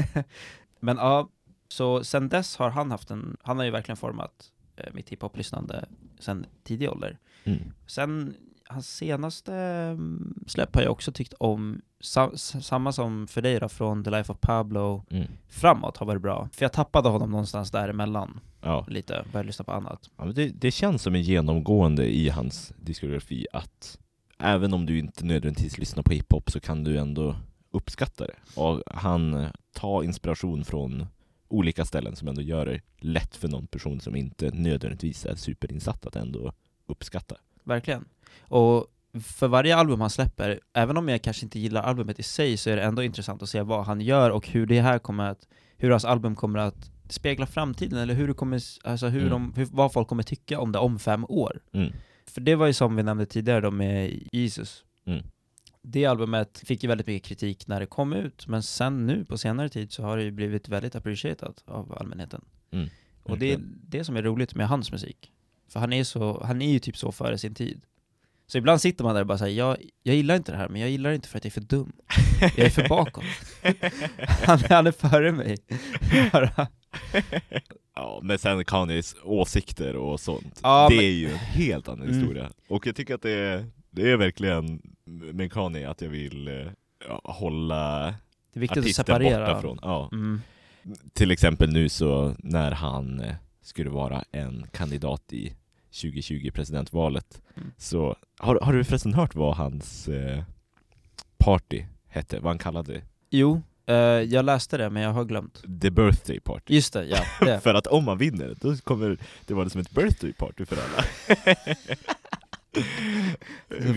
Men ja, så sen dess har han haft en, han har ju verkligen format eh, mitt hiphop-lyssnande sen tidig ålder. Mm. Sen hans senaste mm, släpp har jag också tyckt om, sa, s- samma som för dig då, från The Life of Pablo Mm. framåt har varit bra. För jag tappade honom någonstans däremellan Ja. lite, började lyssna på annat. Ja, det, det känns som en genomgående i hans diskografi att även om du inte nödvändigtvis lyssnar på hiphop så kan du ändå uppskatta det. Och han eh, tar inspiration från olika ställen som ändå gör det lätt för någon person som inte nödvändigtvis är superinsatt att ändå uppskatta. Verkligen. Och för varje album han släpper, även om jag kanske inte gillar albumet i sig, så är det ändå intressant att se vad han gör och hur det här kommer att, hur hans album kommer att spegla framtiden, eller hur det kommer, alltså hur Mm. de, hur, vad folk kommer tycka om det om fem år. Mm. För det var ju som vi nämnde tidigare då med Jesus. Mm. Det albumet fick ju väldigt mycket kritik när det kom ut, men sen nu på senare tid så har det ju blivit väldigt appreciated av allmänheten. Mm. Och det är det som är roligt med hans musik. För han är, så, han är ju typ så före sin tid. Så ibland sitter man där och bara säger jag, jag gillar inte det här, men jag gillar det inte för att jag är för dum. Jag är för bakåt. han, han är före mig. Ja, men sen Kanyes åsikter och sånt, Ja, det men- är ju en helt annan Mm. historia. Och jag tycker att det är, det är verkligen med Kanye att jag vill eh, ja, hålla Det är viktigt att artisten separera. borta från. Ja. Mm. Till exempel nu så när han eh, skulle vara en kandidat i 2020 presidentvalet Mm. så har, har du förresten hört vad hans eh, party hette? Vad han kallade det? Jo, eh, jag läste det men jag har glömt. The birthday party. Just det, ja. Det. För att om man vinner, då kommer det vara som ett birthday party för alla.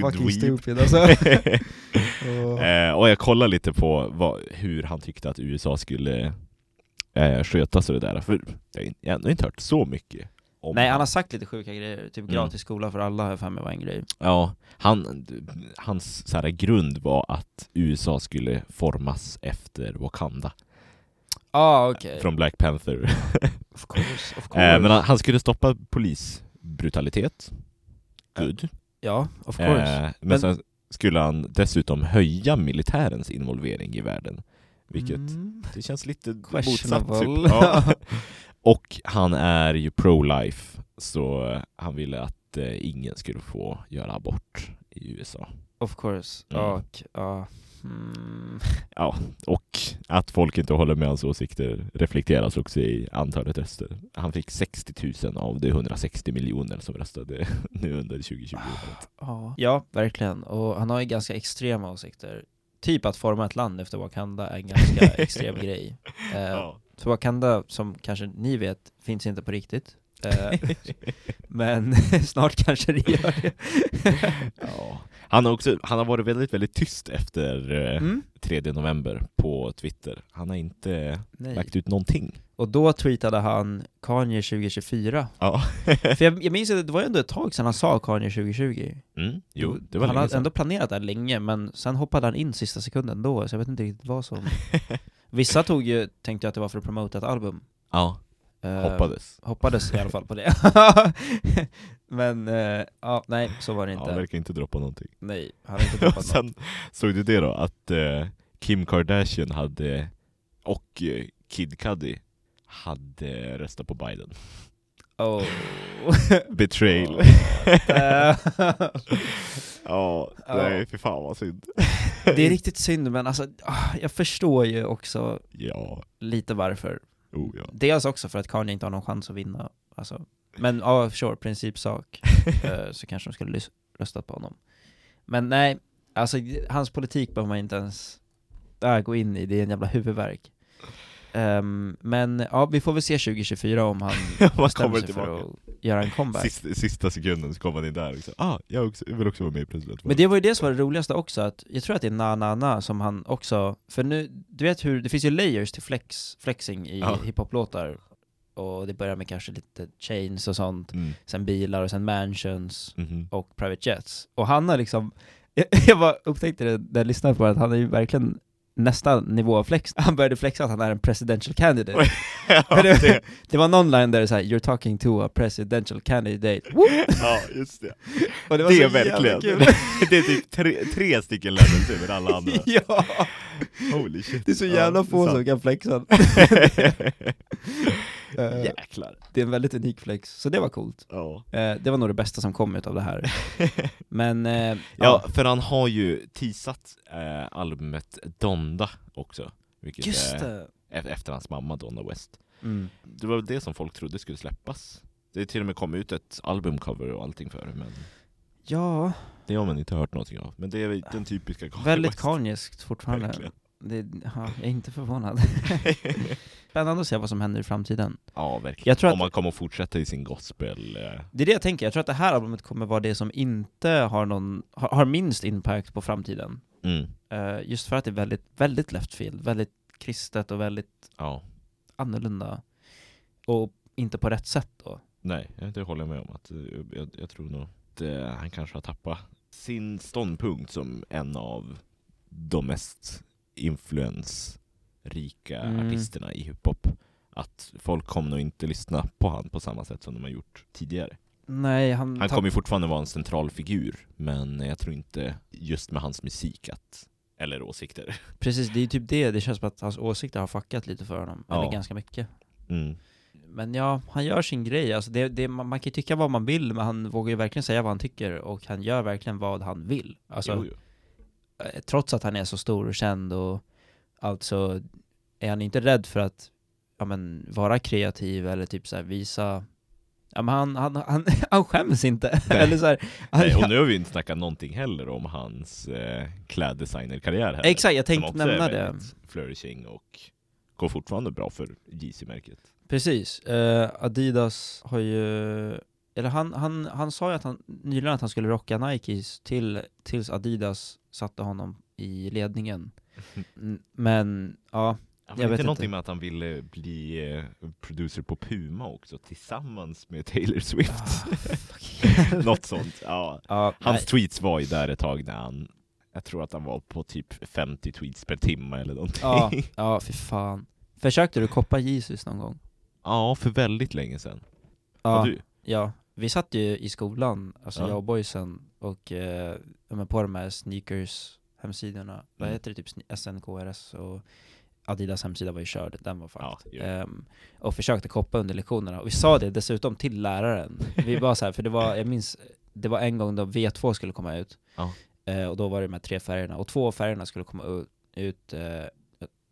fucking Dweeb. stupid, alltså. Åh. Eh, och jag kollade lite på vad, hur han tyckte att USA skulle eh, skötas och det där, för jag har ändå inte hört så mycket om Nej, han har sagt lite sjuka grejer. Typ Mm. gratis skola för alla har jag för mig var en grej. Ja, han, hans så här, grund var att USA skulle formas efter Wakanda Ah, okej. från Black Panther. Of course, of course. eh, men han, han skulle stoppa polisbrutalitet. Good. Ja, of course. Eh, men, Men- sen skulle han dessutom höja militärens involvering i världen. Vilket Mm. det känns lite motsatt typ. ja. Och han är ju pro-life, så eh, han ville att eh, ingen skulle få göra abort i USA. Of course. Mm. Och, ja. Mm. Ja, och att folk inte håller med hans åsikter reflekteras också i antalet röster. Han fick 60 000 av de 160 miljoner som röstade nu under 2020. Ja. ja, verkligen. Och han har ju ganska extrema åsikter. Typ att forma ett land efter Wakanda är en ganska extrem grej. Eh, Ja. För Wakanda, som kanske ni vet, finns inte på riktigt. Eh, men snart kanske det gör det. Ja. Han, har också, han har varit väldigt, väldigt tyst efter eh, Mm. 3 november på Twitter. Han har inte Nej. lagt ut någonting. Och då tweetade han Kanye 2024. Ja. För jag, jag minns att det var ju ändå ett tag sedan han sa Kanye 2020. Mm, jo, det var han hade sedan. ändå planerat det här länge, men sen hoppade han in sista sekunden då, så jag vet inte riktigt vad som... Vissa tog ju, tänkte jag att det var för att promota ett album. Ja, Eh, hoppades. Hoppades i alla fall på det. men, eh, ja, nej, så var det inte. han verkar inte droppa någonting. nej, han har inte droppat något. sen såg du det då, att eh, Kim Kardashian hade, och eh, Kid Cudi hade röstat på Biden. Oh. Betrayal. Eh, Ja, nej för fan vad synd. det är riktigt synd, men alltså, ah, jag förstår ju också Ja, lite varför. oh ja. Dels också för att Kanye inte har någon chans att vinna, alltså. Men ja, sure, principsak. Eh, så kanske de skulle röstat på honom. Men nej, alltså hans politik behöver man inte ens äh, gå in i, det är en jävla huvudvärk. Ehm, men ja, vi får väl se 2024 om han bestämmer sig för tillbaka. att göra en comeback. Sista, sista sekunden så kommer han in där också. Ah, jag, också, vill också vara med i presidentvalet. Men det var ju det som var det roligaste också, att jag tror att det är Na Na Na som han också, för nu, du vet hur, det finns ju layers till flex, flexing i Ja. hiphop-låtar, och det börjar med kanske lite chains och sånt, Mm. sen bilar och sen mansions Mhm. och private jets. Och han har liksom, jag, jag bara upptäckte det när jag lyssnade på det, att han är ju verkligen nästa nivå av flex. Han började flexa att han är en presidential candidate. ja, det, det, det var någon line där det såhär 'You're talking to a presidential candidate' ja, just det. Och det Det, var så är verkligen, det är typ tre, tre stycken levels över alla andra. ja! Holy shit. Det är så Ja, jävla det är få som kan flexa. Eh, Jäklar. Det är en väldigt unik flex, så det var coolt. Ja. Eh, det var nog det bästa som kom ut av det här. Men, eh, Ja, ja. för han har ju teasat albumet Donda också. Vilket Just är det! e- efter hans mamma Donna West. Mm. Det var det som folk trodde skulle släppas. Det är till och med kommit ut ett albumcover och allting för det, men Ja, det har man inte hört någonting av. Men det är den typiska Kanye väldigt West. Kanyeskt fortfarande. Verkligen. Det, ja, jag är inte förvånad. Spännande att se vad som händer i framtiden. Ja, verkligen. Jag tror att- Om man kommer att fortsätta i sin gospel... Eh, Det är det jag tänker, jag tror att det här albumet kommer vara det som inte har någon, har, har minst impact på framtiden. mm, Eh, just för att det är väldigt, väldigt left field, väldigt kristet och väldigt ja. annorlunda. Och inte på rätt sätt då. Nej, det håller jag med om. Att, eh, jag, jag tror nog att eh, han kanske har tappat sin ståndpunkt som en av de mest influensrika Mm. artisterna i hiphop. Att folk kommer nog inte lyssna på han på samma sätt som de har gjort tidigare. Nej, han... Han kommer ju fortfarande vara en central figur, men jag tror inte just med hans musik att eller åsikter. Precis, det är ju typ det, det känns som att hans åsikter har fuckat lite för honom. Ja. Eller ganska mycket. Mm. Men ja, han gör sin grej. Alltså det, det, man, man kan ju tycka vad man vill, men han vågar ju verkligen säga vad han tycker och han gör verkligen vad han vill. Alltså, Jo, jo. Eh, trots att han är så stor och känd och allt så är han inte rädd för att ja, men, vara kreativ eller typ så här visa Ja men han, han, han, han skäms inte. Eller så här, han, Nej, och nu har vi inte snackat någonting heller om hans eh, kläddesignerkarriär heller. Exakt, jag tänkte nämna det. flourishing och går fortfarande bra för Yeezy-märket. Precis. Eh, Adidas har ju, eller han, han, han sa ju att han, nyligen att han skulle rocka Nikes till, tills Adidas satte honom i ledningen. Men, ja, Ja, Jag vet inte inte. någonting med att han ville bli eh, producer på Puma också tillsammans med Taylor Swift? Något sånt. Ja. ja Hans nej, tweets var ju där ett tag när han, jag tror att han var på typ 50 tweets per timme eller någonting. ja, ja, fy fan. Försökte du koppa Jesus någon gång? Ja, för väldigt länge sedan. Ja, ja. Vi satt ju i skolan, alltså Ja. jag och boysen, och eh, men på de här sneakers hemsidorna, vad Mm. heter det, typ SNKRS och Adidas hemsida var ju körd, den var fucked. Ja. Ehm, och försökte koppa under lektionerna. Och vi sa det dessutom till läraren. Vi var så här, för det var, jag minns, det var en gång då V2 skulle komma ut. Ja. Eh, och då var det de här tre färgerna, och två av färgerna skulle komma u- ut eh,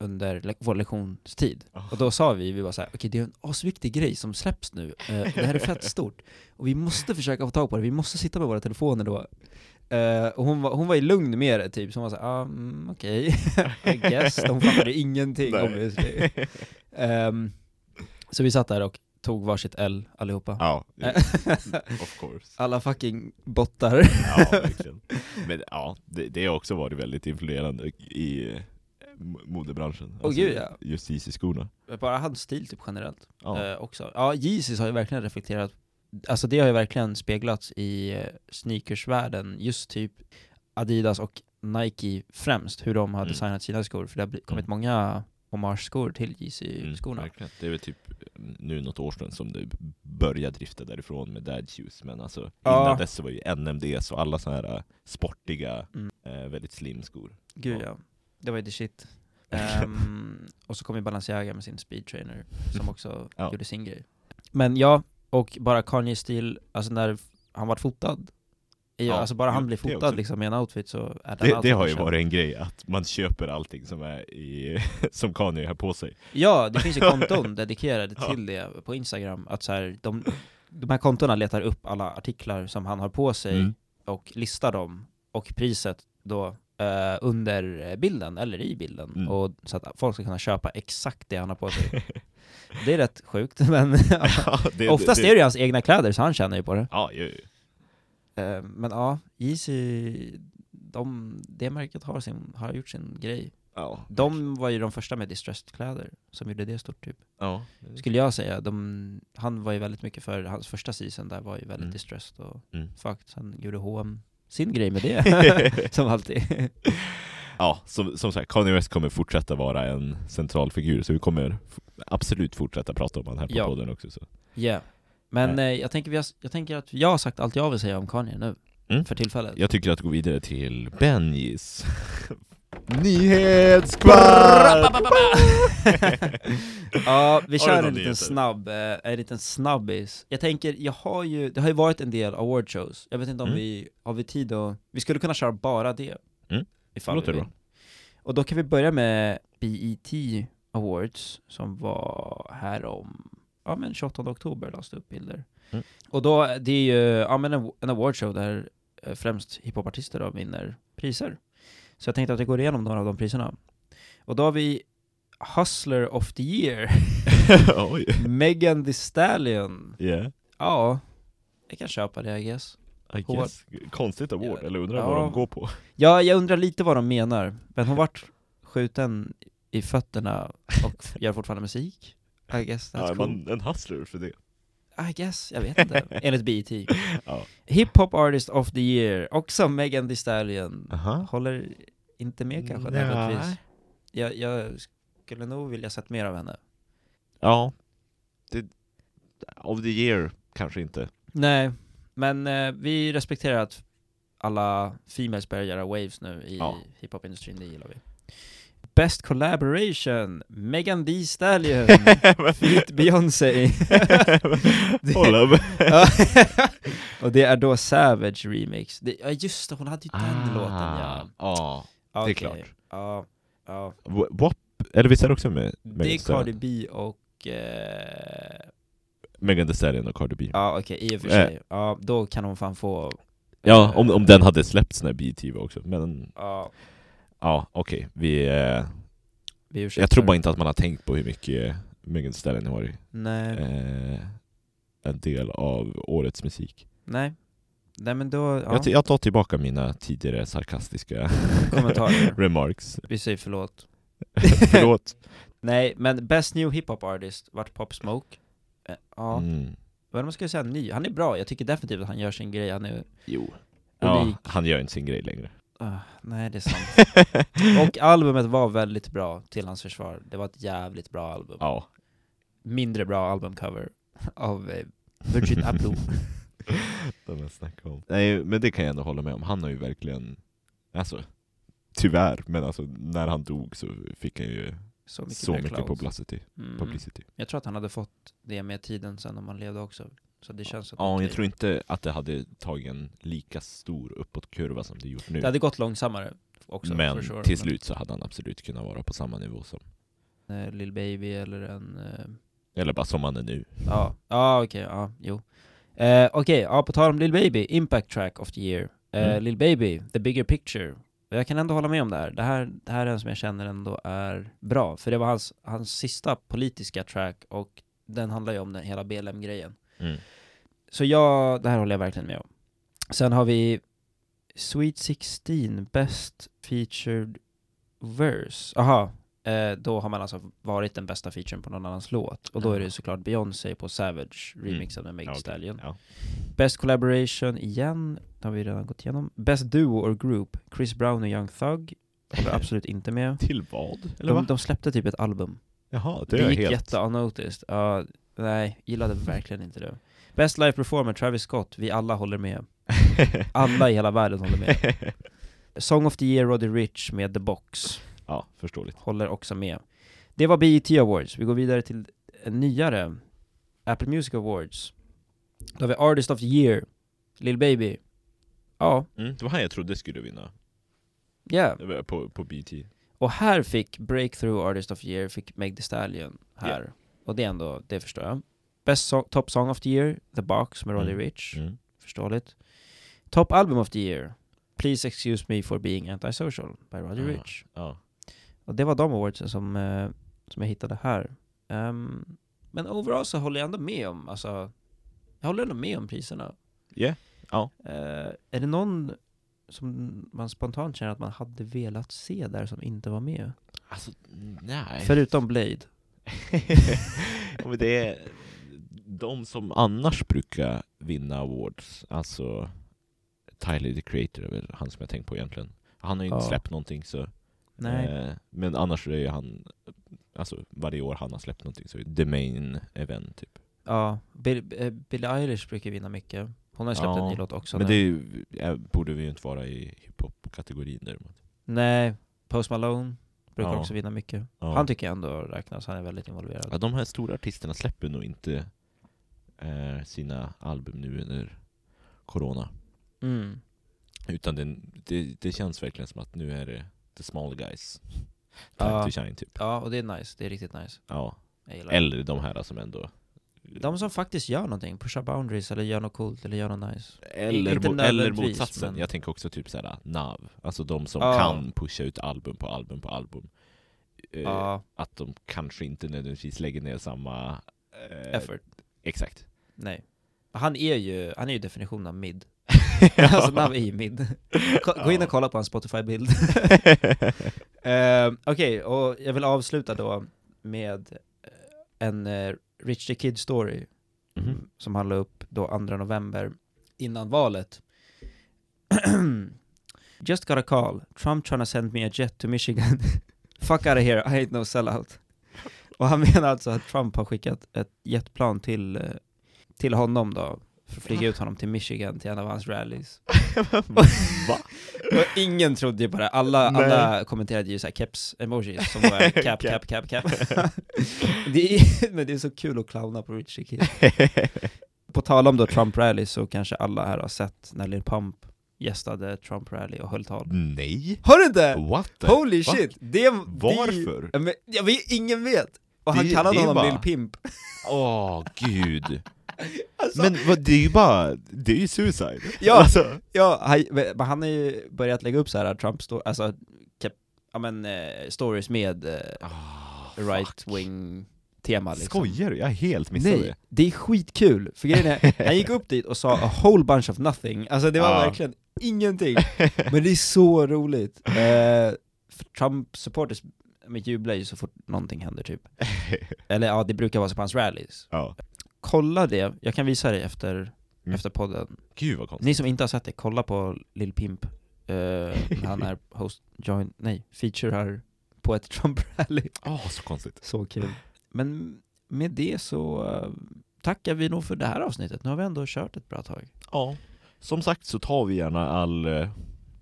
under le- vår lektionstid. Ja. Och då sa vi, vi var så här, okej det är en asviktig grej som släpps nu, eh, det här är fett stort. Och vi måste försöka få tag på det, vi måste sitta med våra telefoner då. Eh, och hon var, hon var ju lugn med det typ, så hon var såhär, ah, mm, okej, I guess. Hon fattade ingenting obviously. Ehm, så vi satt där och tog varsitt L allihopa. Ja, of course. Alla fucking bottar. Ja, verkligen. Men ja, det, det har också varit väldigt influerande i modebranschen. Åh, gud, ja. Just Yeezy-skorna. Bara hans stil typ generellt. Ja. Eh, också. Ja, Yeezys har ju verkligen reflekterat, alltså det har ju verkligen speglats i eh, sneakersvärlden, just typ Adidas och Nike främst, hur de har Mm. designat sina skor, för det har kommit Mm. många homage-skor till Mm, Yeezy-skorna. verkligen. Det är väl typ nu något år sedan som det började drifta därifrån med dad shoes, men alltså Ja. innan dess så var ju NMDs och alla såna här äh, sportiga, Mm. eh, väldigt slim skor. Gud Ja. ja, det var ju the shit. Ehm, och så kom ju Balenciaga med sin speed trainer, som också Ja. gjorde sin grej. Men ja, och bara Kanye-stil, alltså när han var fotad, är ju- Ja, alltså bara han blir det fotad också. liksom i en outfit så är Det, det outfiten har ju varit en grej, att man köper allting som är i, som Kanye har på sig. Ja, det finns ju konton dedikerade Ja. till det på Instagram, att så här, de, de här kontona letar upp alla artiklar som han har på sig Mm. och listar dem, och priset då eh, under bilden, eller i bilden, Mm. och så att folk ska kunna köpa exakt det han har på sig. det är rätt sjukt, men Ja, det- oftast det- är det ju hans egna kläder, så han tjänar ju på det. Ja, ju. Eh, men ja, Yeezy, de, det märket har, sin, har gjort sin grej. ja. De var ju de första med distressed-kläder, som gjorde det stort typ. ja. Skulle jag säga. De, han var ju väldigt mycket för, hans första season där var ju väldigt Mm. distressed och Mm. fucked. Sen gjorde H&M sin grej med det, som alltid. Ja, som, som sagt, Kanye West kommer fortsätta vara en central figur, så vi kommer absolut fortsätta prata om han här på Ja. podden också. Så. Ja. Men Nej. eh, jag, tänker vi har, jag tänker att jag har sagt allt jag vill säga om Kanye nu, Mm. för tillfället. Jag tycker att gå vidare till Benjis Nyhetskvart! ja, vi kör en liten snabb, eh, en liten snabbis. Jag tänker, jag har ju, det har ju varit en del awardshows, jag vet inte om Mm. vi, har vi tid att, vi skulle kunna köra bara det. Mm. Ifall Låter vi bra. vill. Och då kan vi börja med BET Awards, som var här om, ja men 28 oktober lades det upp bilder. Mm. Och då, det är ju, ja men en, en awardshow där eh, främst hiphopartister då vinner priser. Så jag tänkte att vi går igenom några av de priserna. Och då har vi Hustler of the year. Megan Thee Stallion. Yeah, Ja, jag kan köpa det I guess. I Hon guess. Konstigt award, Ja. eller undrar Ja. vad de går på. Ja, jag undrar lite vad de menar. Men hon vart skjuten i fötterna och gör fortfarande musik. I guess that's Ja, cool. man en hustler för det? I guess, jag vet inte. Enligt BET. Ja. Hip Hop Artist of the Year, också Megan Thee Stallion. Aha. Håller inte med kanske Nej. nödvändigtvis. Jag, jag skulle nog vilja sett mer av henne. Ja. Det, of the year, kanske inte. Nej, men eh, vi respekterar att alla females börjar göra waves nu i Ja. hiphop-industrin, det gillar vi. Best collaboration, Megan Thee Stallion, feat Beyoncé. Ja. och det är då Savage remix. Det, ja just det, hon hade ju den Ah, låten ja. Ja, det är klart. Ja, ja. WAP, eller visst är det också med Det Megan är Thee Stallion? Cardi B och... Eh, Megan Thee Stallion och Cardi B. ja okej, i och för Eh. sig. Ja, då kan hon fan få... Ja, om, om den hade släppts när BT var också, men Ja, ja, okej. Vi, eh, vi ursäktar. jag tror bara inte att man har tänkt på hur mycket Megan Thee Stallion har varit Nej. eh, en del av årets musik. Nej. Nej men då, ja, Jag, jag tar tillbaka mina tidigare sarkastiska kommentarer. remarks. Vi säger förlåt. Förlåt. Nej, men Best New Hip Hop Artist vart Pop Smoke. Eh, Ja, Mm. vad man ska säga ny? Han är bra, jag tycker definitivt att han gör sin grej, han är... Jo. Ja, han gör inte sin grej längre. Ah, nej, det är sant. Och albumet var väldigt bra, till hans försvar. Det var ett jävligt bra album. Ja. Mindre bra albumcover av eh, Virgin Abloh. De jag snackar om. Nej, men det kan jag ändå hålla med om. Han har ju verkligen, alltså, tyvärr, men alltså när han dog så fick han ju Så mycket, Så mycket publicity. Mm. publicity. Jag tror att han hade fått det med tiden sen om han levde också. Så det känns Ja, okej. jag tror inte att det hade tagit en lika stor uppåtkurva som det gjort nu. Det hade gått långsammare också. men sure. till slut så hade han absolut kunnat vara på samma nivå som, Men, eh, Lil Baby eller en... eh, eller bara som han är nu. Ja, ja okej, ja, jo. Eh, okej, ja, på tal om Lil Baby, Impact Track of the Year. Eh, Mm. Lil Baby, The Bigger Picture. Jag kan ändå hålla med om det här. Det här, det här är en som jag känner ändå är bra. För det var hans, hans sista politiska track och den handlar ju om den hela BLM-grejen. Mm. Så jag, det här håller jag verkligen med om. Sen har vi Sweet 16, Best Featured Verse. Aha, eh, då har man alltså varit den bästa featuren på någon annans låt. Och då är det såklart Beyoncé på Savage, remixen med Meg Ja, Thee okej. Stallion. Ja. Best Collaboration igen, det har vi redan gått igenom. Best Duo or Group, Chris Brown och Young Thug. Håller absolut inte med. Till vad? Eller De, va? de släppte typ ett album. Jaha, det, Det, är gick helt... jätte unnoticed. Ja, nej, gillade verkligen inte det. Best Live Performer, Travis Scott. Vi alla håller med. Alla i hela världen håller med. Song of the Year, Roddy Rich med The Box. Ja, förståeligt. Håller också med. Det var BET Awards. Vi går vidare till en nyare. Apple Music Awards. Då har vi Artist of the Year. Lil Baby. Ja, Mm, det var han jag trodde skulle vinna yeah. Det var på, på BT. Och här fick Breakthrough Artist of the Year, fick Meg Thee Stallion här. Yeah. Och det är ändå, det förstår jag. Best so Top Song of the Year, The Box med Roddy Mm. Rich. Mm. Förståeligt. Top Album of the Year, Please Excuse Me for Being Antisocial by Roddy Ah, Rich. Ja. Och det var de awardsen som, eh, som jag hittade här. Ehm, men overall så håller jag ändå med om, alltså, jag håller ändå med om priserna. Yeah. Ja. Eh, är det någon som man spontant känner att man hade velat se där som inte var med? Alltså, nej. Förutom Blade. ja, men det är de som annars brukar vinna awards, alltså Tyler the Creator är väl han som jag tänkt på egentligen. Han har ju inte Ja. släppt någonting så Nej. Eh, men annars är han, alltså varje år han har släppt någonting så är det the main event typ. Ja, Bill, eh, Billie Eilish brukar vinna mycket. Hon har släppt Ja, en ny låt också Men nu. det är borde vi ju inte vara i hiphop-kategorin däremot. Nej, Post Malone brukar Ja. också vinna mycket. Ja. Han tycker jag ändå räknas, han är väldigt involverad. Ja, de här stora artisterna släpper nog inte eh, sina album nu under Corona. Mm. Utan det, det, det känns verkligen som att nu är det the small guys. Time Ja. to shine typ. Ja, och det är nice, det är riktigt nice. Ja. Det. Eller de här som ändå... De som faktiskt gör någonting, pushar boundaries eller gör något coolt eller gör något nice. Eller, inte mo- eller motsatsen, men- jag tänker också typ såhär Nav, alltså de som Ja. kan pusha ut album på album på album. Ja, Att de kanske inte nödvändigtvis lägger ner samma... eh, effort. Exakt. Nej. Han är ju, han är ju definitionen av mid. alltså Nav är ju mid. Ko- Gå in och kolla på hans Spotify-bild. Eh, Okej, och jag vill avsluta då med eh, en uh, Rich the Kid story Mhm. som han la upp då 2 november innan valet. Just got a call. Trump trying to send me a jet to Michigan. Fuck out of here, I ain't no sellout. Och han menar alltså att Trump har skickat ett jetplan till, eh, till honom då, för att flyga ut honom till Michigan till en av hans rallies. Va? Och ingen trodde ju på det, alla, alla kommenterade ju såhär keps-emojis som var cap, cap, cap, cap. det är, men det är så kul att clowna på Richie Kid. På tal om då Trump rally så kanske alla här har sett när Lil Pump gästade Trump rally och höll tal. Nej? Har du inte? What the Holy fuck? shit! Det, Varför? Det, men, jag vet, ingen vet! Och han Det- kallade det honom bara- Lil Pimp. Åh gud. Alltså, Men vad, det är ju bara, det är ju suicide. Ja. Alltså, Ja, han, men han har ju börjat lägga upp så här Trump sto- alltså, kep, ja men eh, stories med eh, ah, right fuck. wing tema liksom. Skojar du? Jag är helt missade Nej, det. det är skitkul, för grejen är, han gick upp dit och sa a whole bunch of nothing, alltså det var Ja. verkligen ingenting, men det är så roligt. Eh, Trump-supporters men jublar ju så fort någonting händer typ. Eller ja, det brukar vara så på hans rallies. ja. Kolla det, jag kan visa dig efter, Mm. efter podden. Gud vad konstigt. Ni som inte har sett det, kolla på Lil Pimp. När han är host, join, nej, featurear på ett Trump-rally. Åh, så konstigt. Så kul. Men med det så eh, tackar vi nog för det här avsnittet. Nu har vi ändå kört ett bra tag. Ja. Som sagt så tar vi gärna all eh,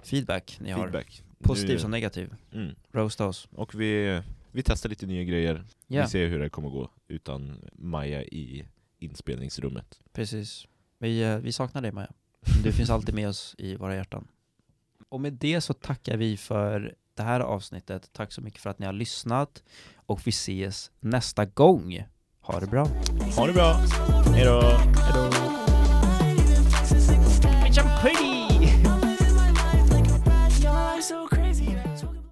Feedback ni har. feedback. Positiv Nu- som negativ. Mm. Roasta oss. Och vi vi testar lite nya grejer. Ja, Vi ser hur det kommer gå utan Maja i inspelningsrummet. precis. Vi, eh, vi saknar dig Maja. Du finns alltid med oss i våra hjärtan. Och med det så tackar vi för det här avsnittet. Tack så mycket för att ni har lyssnat. Och vi ses nästa gång. Ha det bra. Ha det bra! Hejdå! Hejdå!